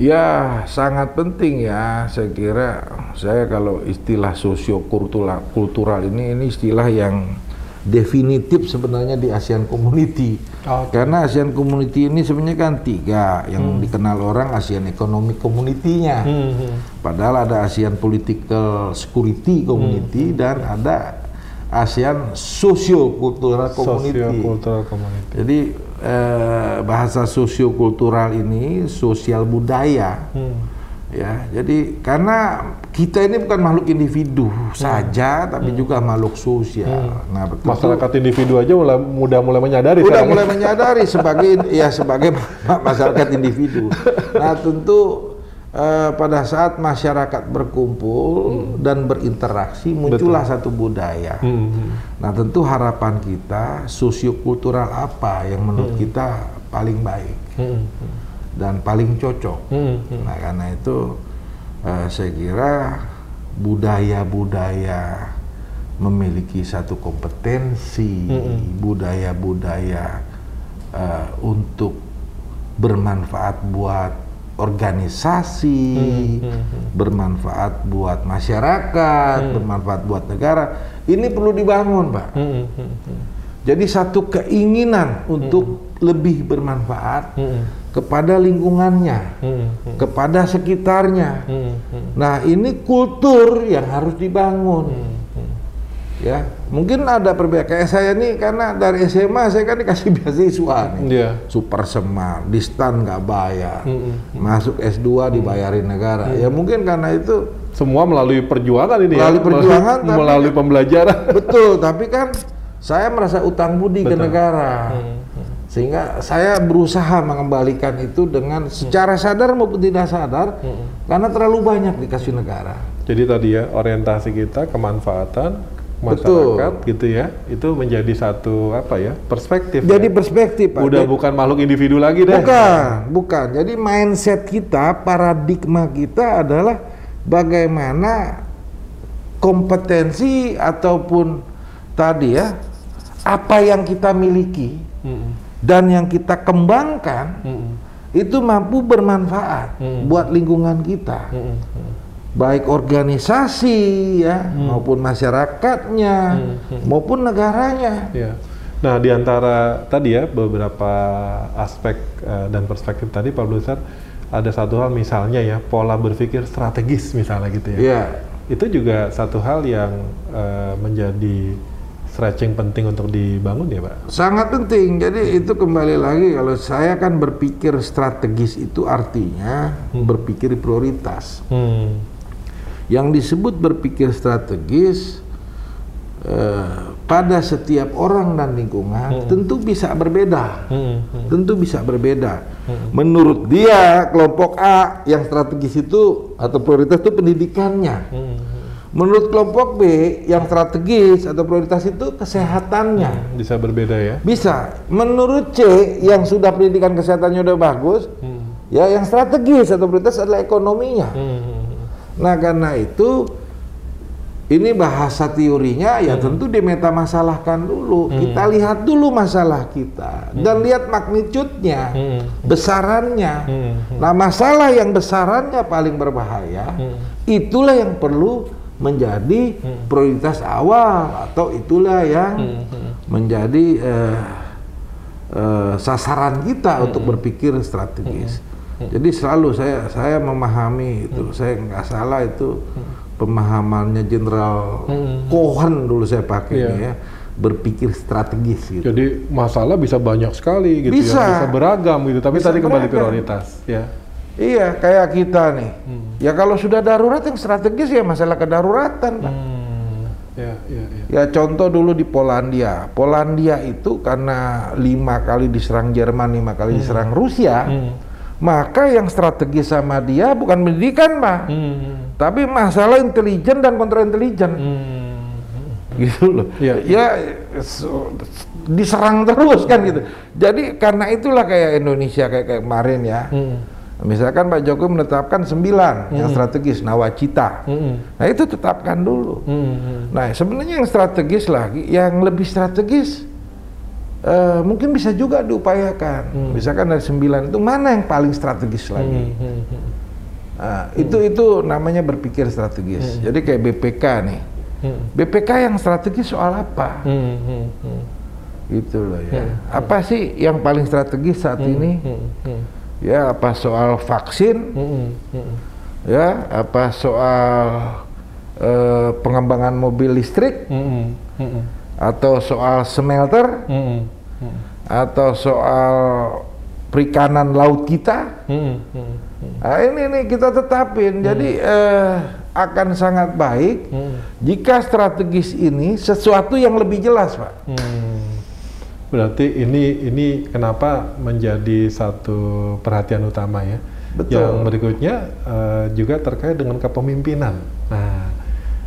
Ya, sangat penting ya. Saya kira saya kalau istilah sosiokultural kultural ini ini istilah yang definitif sebenarnya di ASEAN Community. Oke. Karena ASEAN Community ini sebenarnya kan tiga yang dikenal orang ASEAN Economic Community-nya. Padahal ada ASEAN Political Security Community dan ada ASEAN Socio-Cultural Community. Sosiokultural community. Jadi eh, bahasa sosiokultural ini sosial budaya. Hmm. Ya, jadi karena kita ini bukan makhluk individu saja, tapi juga makhluk sosial. Nah, betul. Masyarakat individu aja mulai, mudah mulai menyadari udah sekarang ya. mulai menyadari sebagai ya sebagai ma- masyarakat individu. Nah tentu eh, pada saat masyarakat berkumpul dan berinteraksi muncullah satu budaya. Hmm, hmm. Nah tentu harapan kita sosiokultural apa yang menurut kita paling baik Hmm, dan paling cocok. hmm, hmm. Nah karena itu eh, saya kira budaya-budaya memiliki satu kompetensi budaya-budaya eh, untuk bermanfaat buat organisasi, bermanfaat buat masyarakat, bermanfaat buat negara. Ini perlu dibangun, Pak. Hmm, hmm, hmm. Jadi satu keinginan untuk lebih bermanfaat Hmm, kepada lingkungannya, hmm, hmm. kepada sekitarnya. Hmm, hmm. Nah, ini kultur yang harus dibangun. Ya, mungkin ada perbedaan. Kayak saya nih karena dari SMA saya kan dikasih beasiswa nih. Iya. Super semar, di stan nggak bayar. Hmm, Masuk S2 dibayarin negara. Ya mungkin karena itu Semua melalui perjuangan ini Melalui ya. perjuangan, tapi- melalui pembelajaran. betul, tapi kan saya merasa utang budi ke Betul. negara. Sehingga saya berusaha mengembalikan itu dengan secara sadar maupun tidak sadar karena terlalu banyak dikasih negara. Jadi tadi ya orientasi kita kemanfaatan Betul. masyarakat gitu ya itu menjadi satu apa ya perspektif. Jadi ya. perspektif Pak. udah Jadi- bukan makhluk individu lagi deh. Bukan, bukan. Jadi mindset kita, paradigma kita adalah bagaimana kompetensi ataupun tadi ya apa yang kita miliki Mm-mm. dan yang kita kembangkan Mm-mm. itu mampu bermanfaat Hmm. buat lingkungan kita, Mm-mm. Baik organisasi ya maupun masyarakatnya maupun negaranya. Ya. Nah, di antara tadi ya beberapa aspek eh, dan perspektif tadi Pak Blusat ada satu hal misalnya ya pola berpikir strategis misalnya gitu ya. Iya. Itu juga satu hal yang eh, menjadi stretching penting untuk dibangun ya, Pak. Sangat penting. Jadi itu kembali lagi kalau saya kan berpikir strategis itu artinya berpikir prioritas. Hmm. Yang disebut berpikir strategis eh, pada setiap orang dan lingkungan tentu bisa berbeda. Hmm. hmm. Tentu bisa berbeda. Menurut dia kelompok A yang strategis itu atau prioritas itu pendidikannya. Hmm. Menurut kelompok B yang strategis atau prioritas itu kesehatannya. Bisa berbeda ya. Bisa. Menurut C yang sudah pendidikan kesehatannya udah bagus, Hmm. ya yang strategis atau prioritas adalah ekonominya. Hmm. Nah karena itu ini bahasa teorinya ya tentu dimeta masalahkan dulu. Kita lihat dulu masalah kita dan lihat magnitudenya, Hmm. besarannya. Hmm. Nah masalah yang besarannya paling berbahaya, itulah yang perlu menjadi prioritas awal atau itulah yang menjadi eh, eh, sasaran kita untuk berpikir strategis. Jadi selalu saya saya memahami itu, saya nggak salah itu pemahamannya Jenderal Cohen dulu saya pakai ini ya, berpikir strategis gitu. Jadi masalah bisa banyak sekali gitu Bisa. ya, bisa beragam gitu. Tapi Bisa tadi kembali beragam. prioritas, ya. Iya, kayak kita nih. Ya kalau sudah darurat yang strategis ya masalah kedaruratan, Pak. Hmm, ya, ya, ya. Ya contoh dulu di Polandia. Polandia itu karena lima kali diserang Jerman, lima kali diserang Rusia, Hmm. Maka yang strategis sama dia bukan pendidikan, Pak. Hmm, Tapi masalah intelijen dan kontraintelijen. hmm, Gitu loh. Iya. Ya so- diserang terus kan gitu. Jadi karena itulah kayak Indonesia kayak, kayak kemarin ya. hmm, Misalkan Pak Jokowi menetapkan sembilan yang strategis, nawacita. hmm, Nah itu tetapkan dulu. hmm, Nah sebenarnya yang strategis lagi, yang lebih strategis eh, mungkin bisa juga diupayakan. Misalkan dari sembilan itu mana yang paling strategis lagi? hmm, hmm, Nah, itu itu namanya berpikir strategis. Jadi kayak BPK nih. hmm, BPK yang strategis soal apa? hmm, hmm, hmm, Gitu loh ya. Apa sih yang paling strategis saat ini? hmm, hmm, Ya apa soal vaksin? hmm, hmm, Ya apa soal eh, pengembangan mobil listrik? hmm, hmm, Atau soal smelter? hmm, hmm, Atau soal perikanan laut kita? hmm, hmm, Nah, ini nih kita tetapin. Jadi eh, akan sangat baik hmm. jika strategis ini sesuatu yang lebih jelas, Pak. Hmm. Berarti ini ini kenapa menjadi satu perhatian utama ya. Betul. Yang berikutnya eh, juga terkait dengan kepemimpinan. Nah,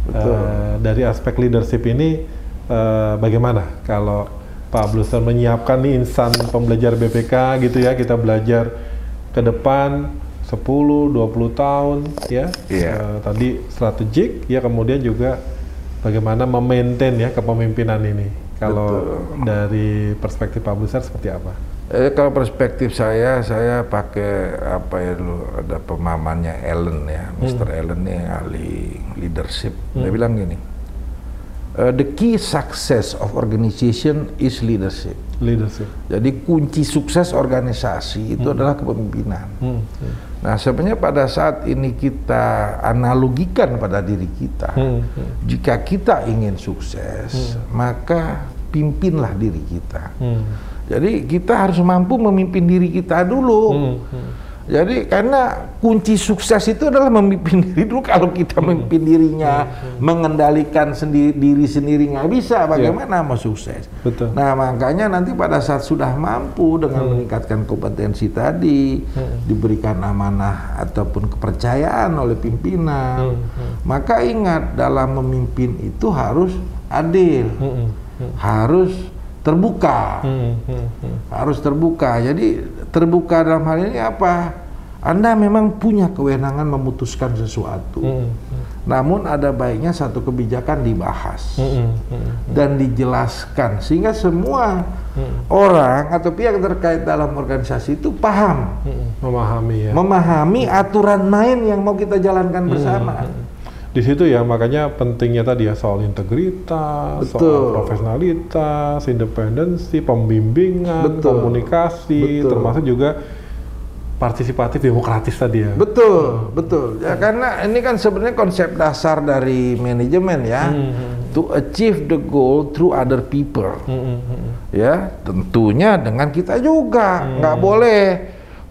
Betul. eh, dari aspek leadership ini eh, bagaimana kalau Pak Bluster menyiapkan nih insan pembelajar BPK gitu ya, kita belajar ke depan 10, 20 tahun ya. Iya. Eh, tadi strategik ya kemudian juga bagaimana memaintain ya kepemimpinan ini. Kalau dari perspektif Pak Bluster seperti apa? Eh, kalau perspektif saya, saya pakai apa ya dulu ada pemahamannya Allen ya, Mr. Allen nih ahli leadership. Dia bilang gini, eh, the key success of organization is leadership. Leadership. Jadi kunci sukses organisasi itu adalah kepemimpinan. Hmm, hmm, Nah, sebenarnya pada saat ini kita analogikan pada diri kita, hmm, hmm, jika kita ingin sukses, maka pimpinlah diri kita. hmm, Jadi kita harus mampu memimpin diri kita dulu. hmm, hmm. Jadi karena kunci sukses itu adalah memimpin diri dulu. Kalau kita memimpin dirinya, mengendalikan sendiri diri sendiri nggak bisa, bagaimana mau sukses? Betul. Nah makanya nanti pada saat sudah mampu dengan meningkatkan kompetensi tadi, diberikan amanah ataupun kepercayaan oleh pimpinan, maka ingat dalam memimpin itu harus adil, Hmm, harus terbuka. Hmm, hmm, hmm. harus terbuka. Jadi terbuka dalam hal ini apa? Anda memang punya kewenangan memutuskan sesuatu. Hmm, Namun ada baiknya satu kebijakan dibahas hmm, hmm, dan dijelaskan sehingga semua orang atau pihak terkait dalam organisasi itu paham, hmm. Memahami ya. memahami aturan main yang mau kita jalankan bersama. Di situ ya makanya pentingnya tadi ya soal integritas, soal Betul. profesionalitas, independensi, pembimbingan, Betul. komunikasi, Betul. termasuk juga partisipatif demokratis tadi ya. Betul, betul. Ya karena ini kan sebenarnya konsep dasar dari manajemen ya. To achieve the goal through other people. Hmm, hmm, hmm. Ya, tentunya dengan kita juga. Nggak boleh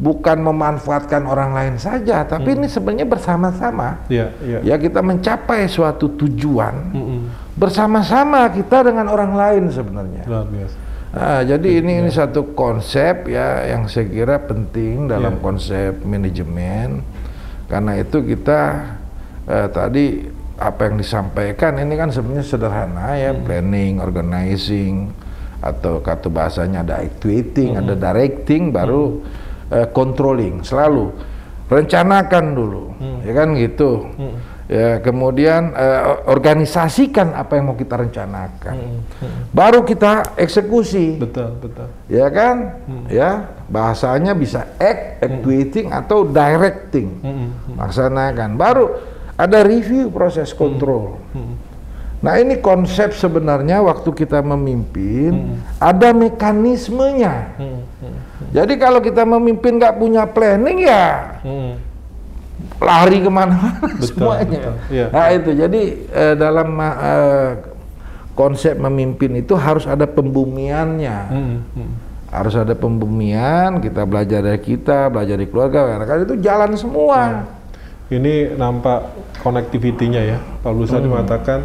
bukan memanfaatkan orang lain saja, tapi ini sebenarnya bersama-sama. Iya, iya. Ya, kita mencapai suatu tujuan Hmm, hmm. bersama-sama kita dengan orang lain sebenarnya. Luar biasa. Nah, jadi ini ini satu konsep ya yang saya kira penting dalam Iya. konsep manajemen. Karena itu kita eh, tadi apa yang disampaikan ini kan sebenarnya sederhana ya, planning, organizing atau kata bahasanya ada actuating, ada directing, baru eh, controlling. Selalu rencanakan dulu, ya kan gitu. Ya, kemudian eh, organisasikan apa yang mau kita rencanakan. Baru kita eksekusi. Betul, betul. Ya kan? Ya, bahasanya bisa act, actuating atau directing. Hmm, Laksanakan. Baru ada review proses kontrol. Nah ini konsep sebenarnya waktu kita memimpin ada mekanismenya. Hmm, hmm, Jadi kalau kita memimpin nggak punya planning ya hmm. lari ke mana-mana semuanya. betul. Iya. Nah itu jadi eh, dalam eh, konsep memimpin itu harus ada pembumiannya. Hmm, hmm. Harus ada pembumian, kita belajar dari kita, belajar dari keluarga, karena itu jalan semua. Ini nampak connectivity-nya ya. Pak Lusadi Hmm. mengatakan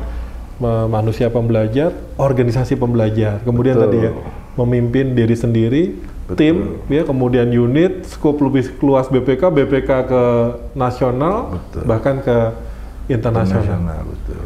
me- manusia pembelajar, organisasi pembelajar. Kemudian Betul. tadi ya, memimpin diri sendiri, tim, ya, kemudian unit, skop lebih luas BPK, BPK ke nasional, Betul. bahkan ke internasional. Internasional, betul.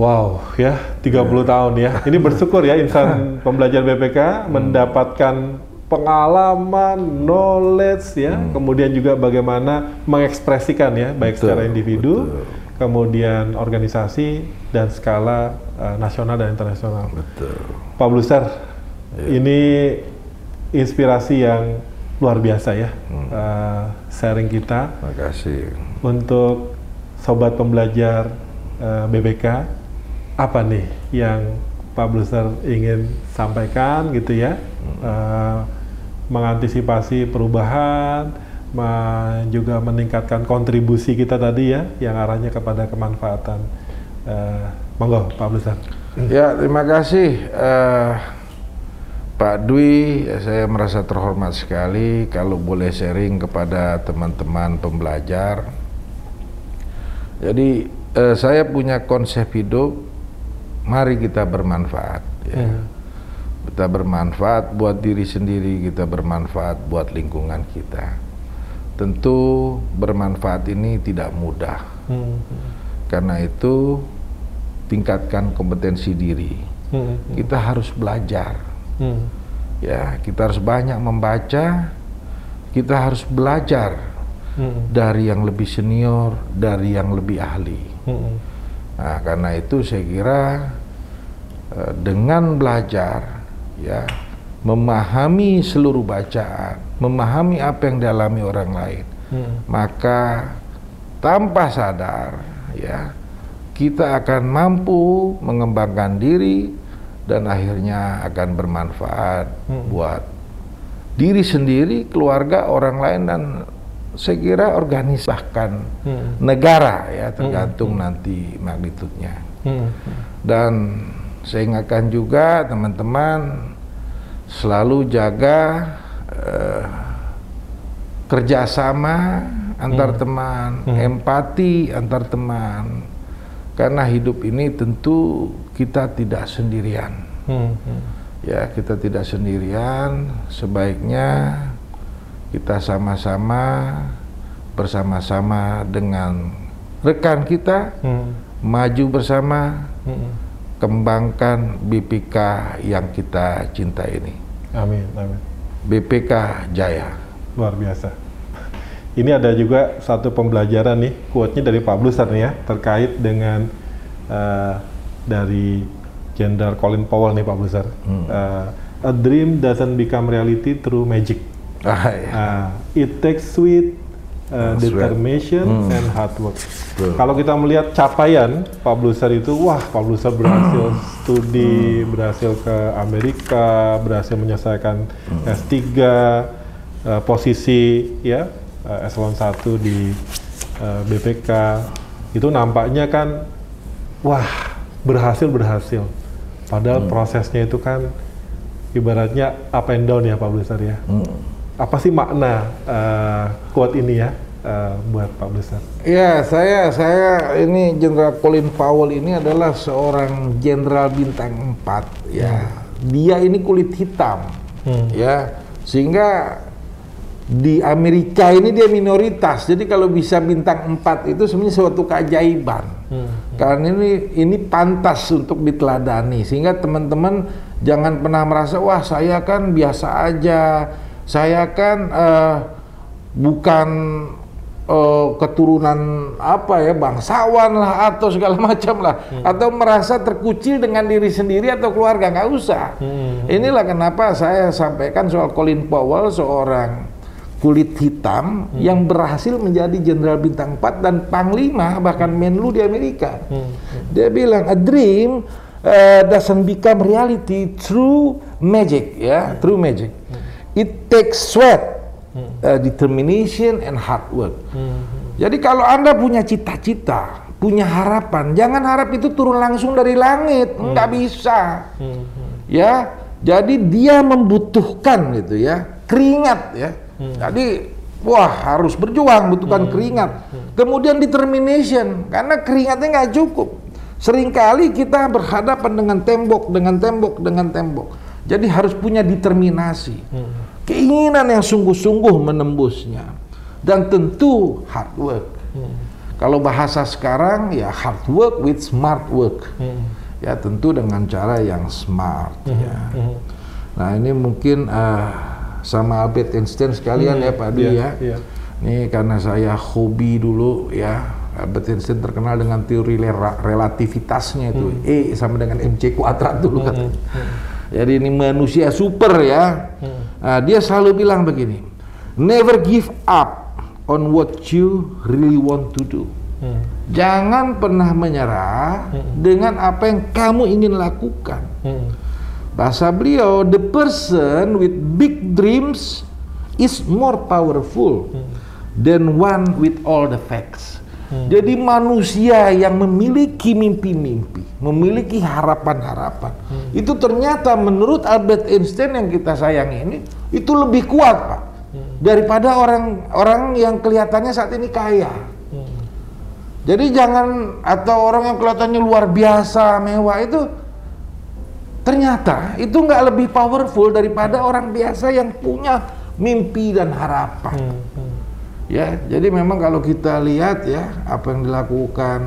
Wow, ya 30 tahun ya. Ini bersyukur ya insan pembelajar BPK mendapatkan pengalaman, knowledge ya, kemudian juga bagaimana mengekspresikan ya, baik Betul, secara individu, betul. kemudian organisasi dan skala eh, nasional dan internasional. Betul. Pak Bluser, ini inspirasi yang luar biasa ya, eh, sharing kita. Terima kasih. untuk sobat pembelajar eh, BBK apa nih yang Pak Bluser ingin sampaikan gitu ya? Eh, mengantisipasi perubahan juga meningkatkan kontribusi kita tadi ya yang arahnya kepada kemanfaatan. Eh, monggo Pak Bluser Ya, terima kasih. Eh, Pak Dwi. Ya, saya merasa terhormat sekali kalau boleh sharing kepada teman-teman pembelajar. Jadi eh, saya punya konsep hidup, mari kita bermanfaat. Ya. Hmm. Kita bermanfaat buat diri sendiri, kita bermanfaat buat lingkungan kita. Tentu bermanfaat ini tidak mudah. Hmm. Karena itu tingkatkan kompetensi diri. Hmm. Kita harus belajar. Hmm. Ya, kita harus banyak membaca. Kita harus belajar Hmm. dari yang lebih senior, dari yang lebih ahli. Hmm. Nah, karena itu saya kira eh, dengan belajar ya, memahami seluruh bacaan, memahami apa yang dialami orang lain, Hmm. maka tanpa sadar ya kita akan mampu mengembangkan diri dan akhirnya akan bermanfaat Hmm. buat diri sendiri, keluarga, orang lain dan saya kira organisasi bahkan Hmm. negara ya tergantung nanti magnitudnya. Hmm. Dan saya ingatkan juga teman-teman selalu jaga eh, kerjasama antar teman, empati antar teman. Karena hidup ini tentu kita tidak sendirian. Hmm. Hmm. Ya, kita tidak sendirian. Sebaiknya kita sama-sama bersama-sama dengan rekan kita Hmm. maju bersama Hmm. kembangkan BPK yang kita cinta ini. Amin, amin. BPK Jaya. Luar biasa. Ini ada juga satu pembelajaran nih, quote-nya dari Pak nih ya, terkait dengan eh, dari Jenderal Colin Powell nih Pak Bluser. Eh, A dream doesn't become reality through magic. Ah, ya. Ah, it takes sweat, uh, determination, and hard work. Betul. Kalau kita melihat capaian Pak Bluser itu, wah Pak Bluser berhasil studi, berhasil ke Amerika, berhasil menyelesaikan S3, uh, posisi ya uh, eselon 1 di uh, BPK. Itu nampaknya kan, wah berhasil berhasil. Padahal prosesnya itu kan ibaratnya up and down ya Pak Bluser ya Hmm. apa sih makna eh, quote ini ya eh, buat Pak Bluser? Ya, saya saya ini Jenderal Colin Powell ini adalah seorang jenderal bintang 4 ya. Dia ini kulit hitam. Hmm. Ya, sehingga di Amerika ini dia minoritas. Jadi kalau bisa bintang 4 itu sebenarnya suatu keajaiban. Hmm. Karena ini ini pantas untuk diteladani sehingga teman-teman jangan pernah merasa wah saya kan biasa aja, saya kan eh, bukan eh, keturunan apa ya bangsawan lah atau segala macam lah atau merasa terkucil dengan diri sendiri atau keluarga nggak usah. Hmm. Inilah kenapa saya sampaikan soal Colin Powell seorang kulit hitam yang berhasil menjadi jenderal bintang 4 dan panglima bahkan menlu di Amerika. Dia bilang a dream uh, doesn't become reality through magic ya, through magic. It takes sweat, uh, determination and hard work. Jadi kalau Anda punya cita-cita, punya harapan, jangan harap itu turun langsung dari langit, nggak bisa. Ya, jadi dia membutuhkan gitu ya, keringat ya. Jadi wah harus berjuang, butuhkan keringat. Kemudian determination, karena keringatnya nggak cukup. Seringkali kita berhadapan dengan tembok, dengan tembok, dengan tembok. Jadi harus punya determinasi, keinginan yang sungguh-sungguh menembusnya, dan tentu hard work. Kalau bahasa sekarang ya hard work with smart work, ya tentu dengan cara yang smart. Ya. Nah ini mungkin uh, sama Albert Einstein sekalian ya Pak Dwi Iya, ya. iya. Ini karena saya hobi dulu ya. Albert Einstein terkenal dengan teori relativitasnya itu E sama dengan mc kuadrat dulu katanya. Jadi ini manusia super ya. Nah, dia selalu bilang begini, never give up on what you really want to do. Jangan pernah menyerah dengan apa yang kamu ingin lakukan. Bahasa beliau, the person with big dreams is more powerful than one with all the facts. Jadi manusia yang memiliki mimpi-mimpi, memiliki harapan-harapan, itu ternyata menurut Albert Einstein yang kita sayang ini, itu lebih kuat pak daripada orang-orang yang kelihatannya saat ini kaya. Jadi jangan atau orang yang kelihatannya luar biasa mewah itu ternyata itu nggak lebih powerful daripada orang biasa yang punya mimpi dan harapan. Ya, jadi memang kalau kita lihat ya apa yang dilakukan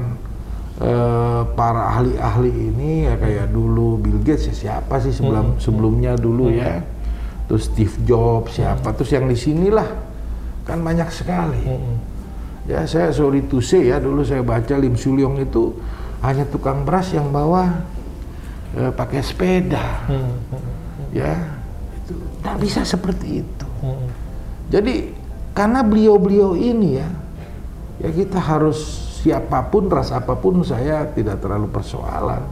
eh, para ahli-ahli ini ya kayak dulu Bill Gates ya siapa sih sebelum sebelumnya dulu ya, terus Steve Jobs siapa, terus yang di sinilah kan banyak sekali. Ya saya sorry to say ya dulu saya baca Lim Sulyong itu hanya tukang beras yang bawa eh, pakai sepeda. Ya itu nggak bisa seperti itu. Jadi karena beliau-beliau ini ya, ya kita harus siapa pun ras apa pun saya tidak terlalu persoalan.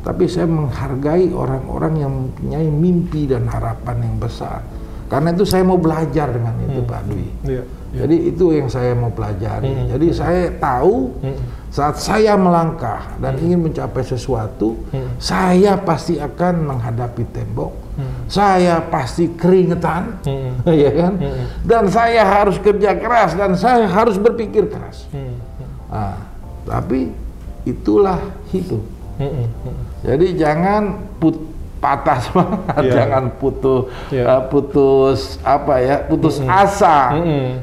Tapi saya menghargai orang-orang yang mempunyai mimpi dan harapan yang besar. Karena itu saya mau belajar dengan itu Pak Dwi. Iya. Jadi itu yang saya mau pelajari. Jadi saya tahu saat saya melangkah dan ingin mencapai sesuatu, saya pasti akan menghadapi tembok. Saya pasti keringetan, ya kan? Dan saya harus kerja keras dan saya harus berpikir keras. Ah, tapi itulah hidup. Jadi jangan put patah semangat, Iya. jangan putus Iya. uh, putus apa ya, putus asa.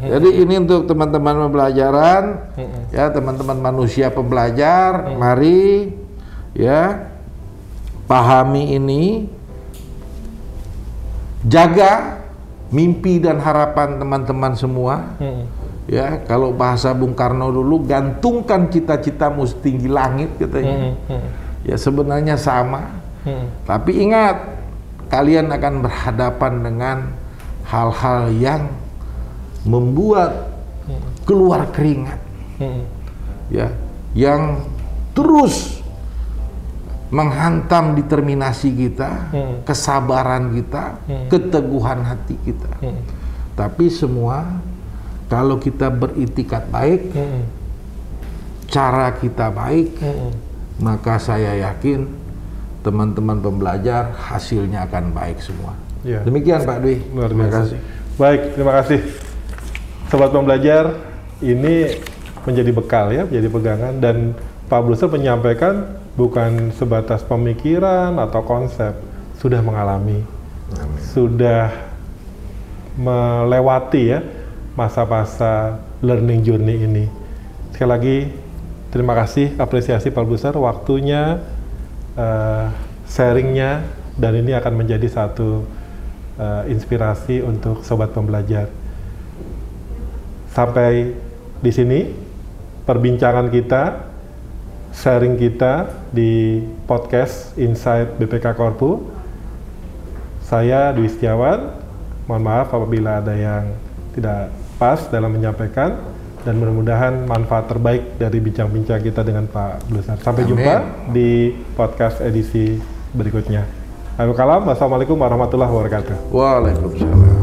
Jadi ini untuk teman-teman pembelajaran, ya teman-teman manusia pembelajar, mari ya pahami ini, jaga mimpi dan harapan teman-teman semua. Ya, kalau bahasa Bung Karno dulu gantungkan cita-citamu setinggi langit katanya. Ya sebenarnya sama. Tapi ingat, kalian akan berhadapan dengan hal-hal yang membuat keluar keringat, ya, yang terus menghantam determinasi kita, kesabaran kita, keteguhan hati kita. Tapi semua kalau kita beritikat baik, cara kita baik, maka saya yakin teman-teman pembelajar hasilnya akan baik semua. Iya. Demikian Pak Dwi. Luar Terima kasih. Baik, terima kasih. Sobat pembelajar, ini menjadi bekal ya, menjadi pegangan dan Pak Bluser menyampaikan bukan sebatas pemikiran atau konsep, sudah mengalami, sudah melewati ya masa-masa learning journey ini. Sekali lagi terima kasih, apresiasi Pak Bluser waktunya, eh, sharingnya dan ini akan menjadi satu eh, inspirasi untuk sobat pembelajar. Sampai di sini perbincangan kita, sharing kita di podcast Inside BPK Korpu. Saya Dwi Setiawan. Mohon maaf apabila ada yang tidak pas dalam menyampaikan dan mudah-mudahan manfaat terbaik dari bincang-bincang kita dengan Pak Blusar. Sampai Amin. jumpa di podcast edisi berikutnya. Lalu kalam, wassalamualaikum warahmatullahi wabarakatuh. Waalaikumsalam.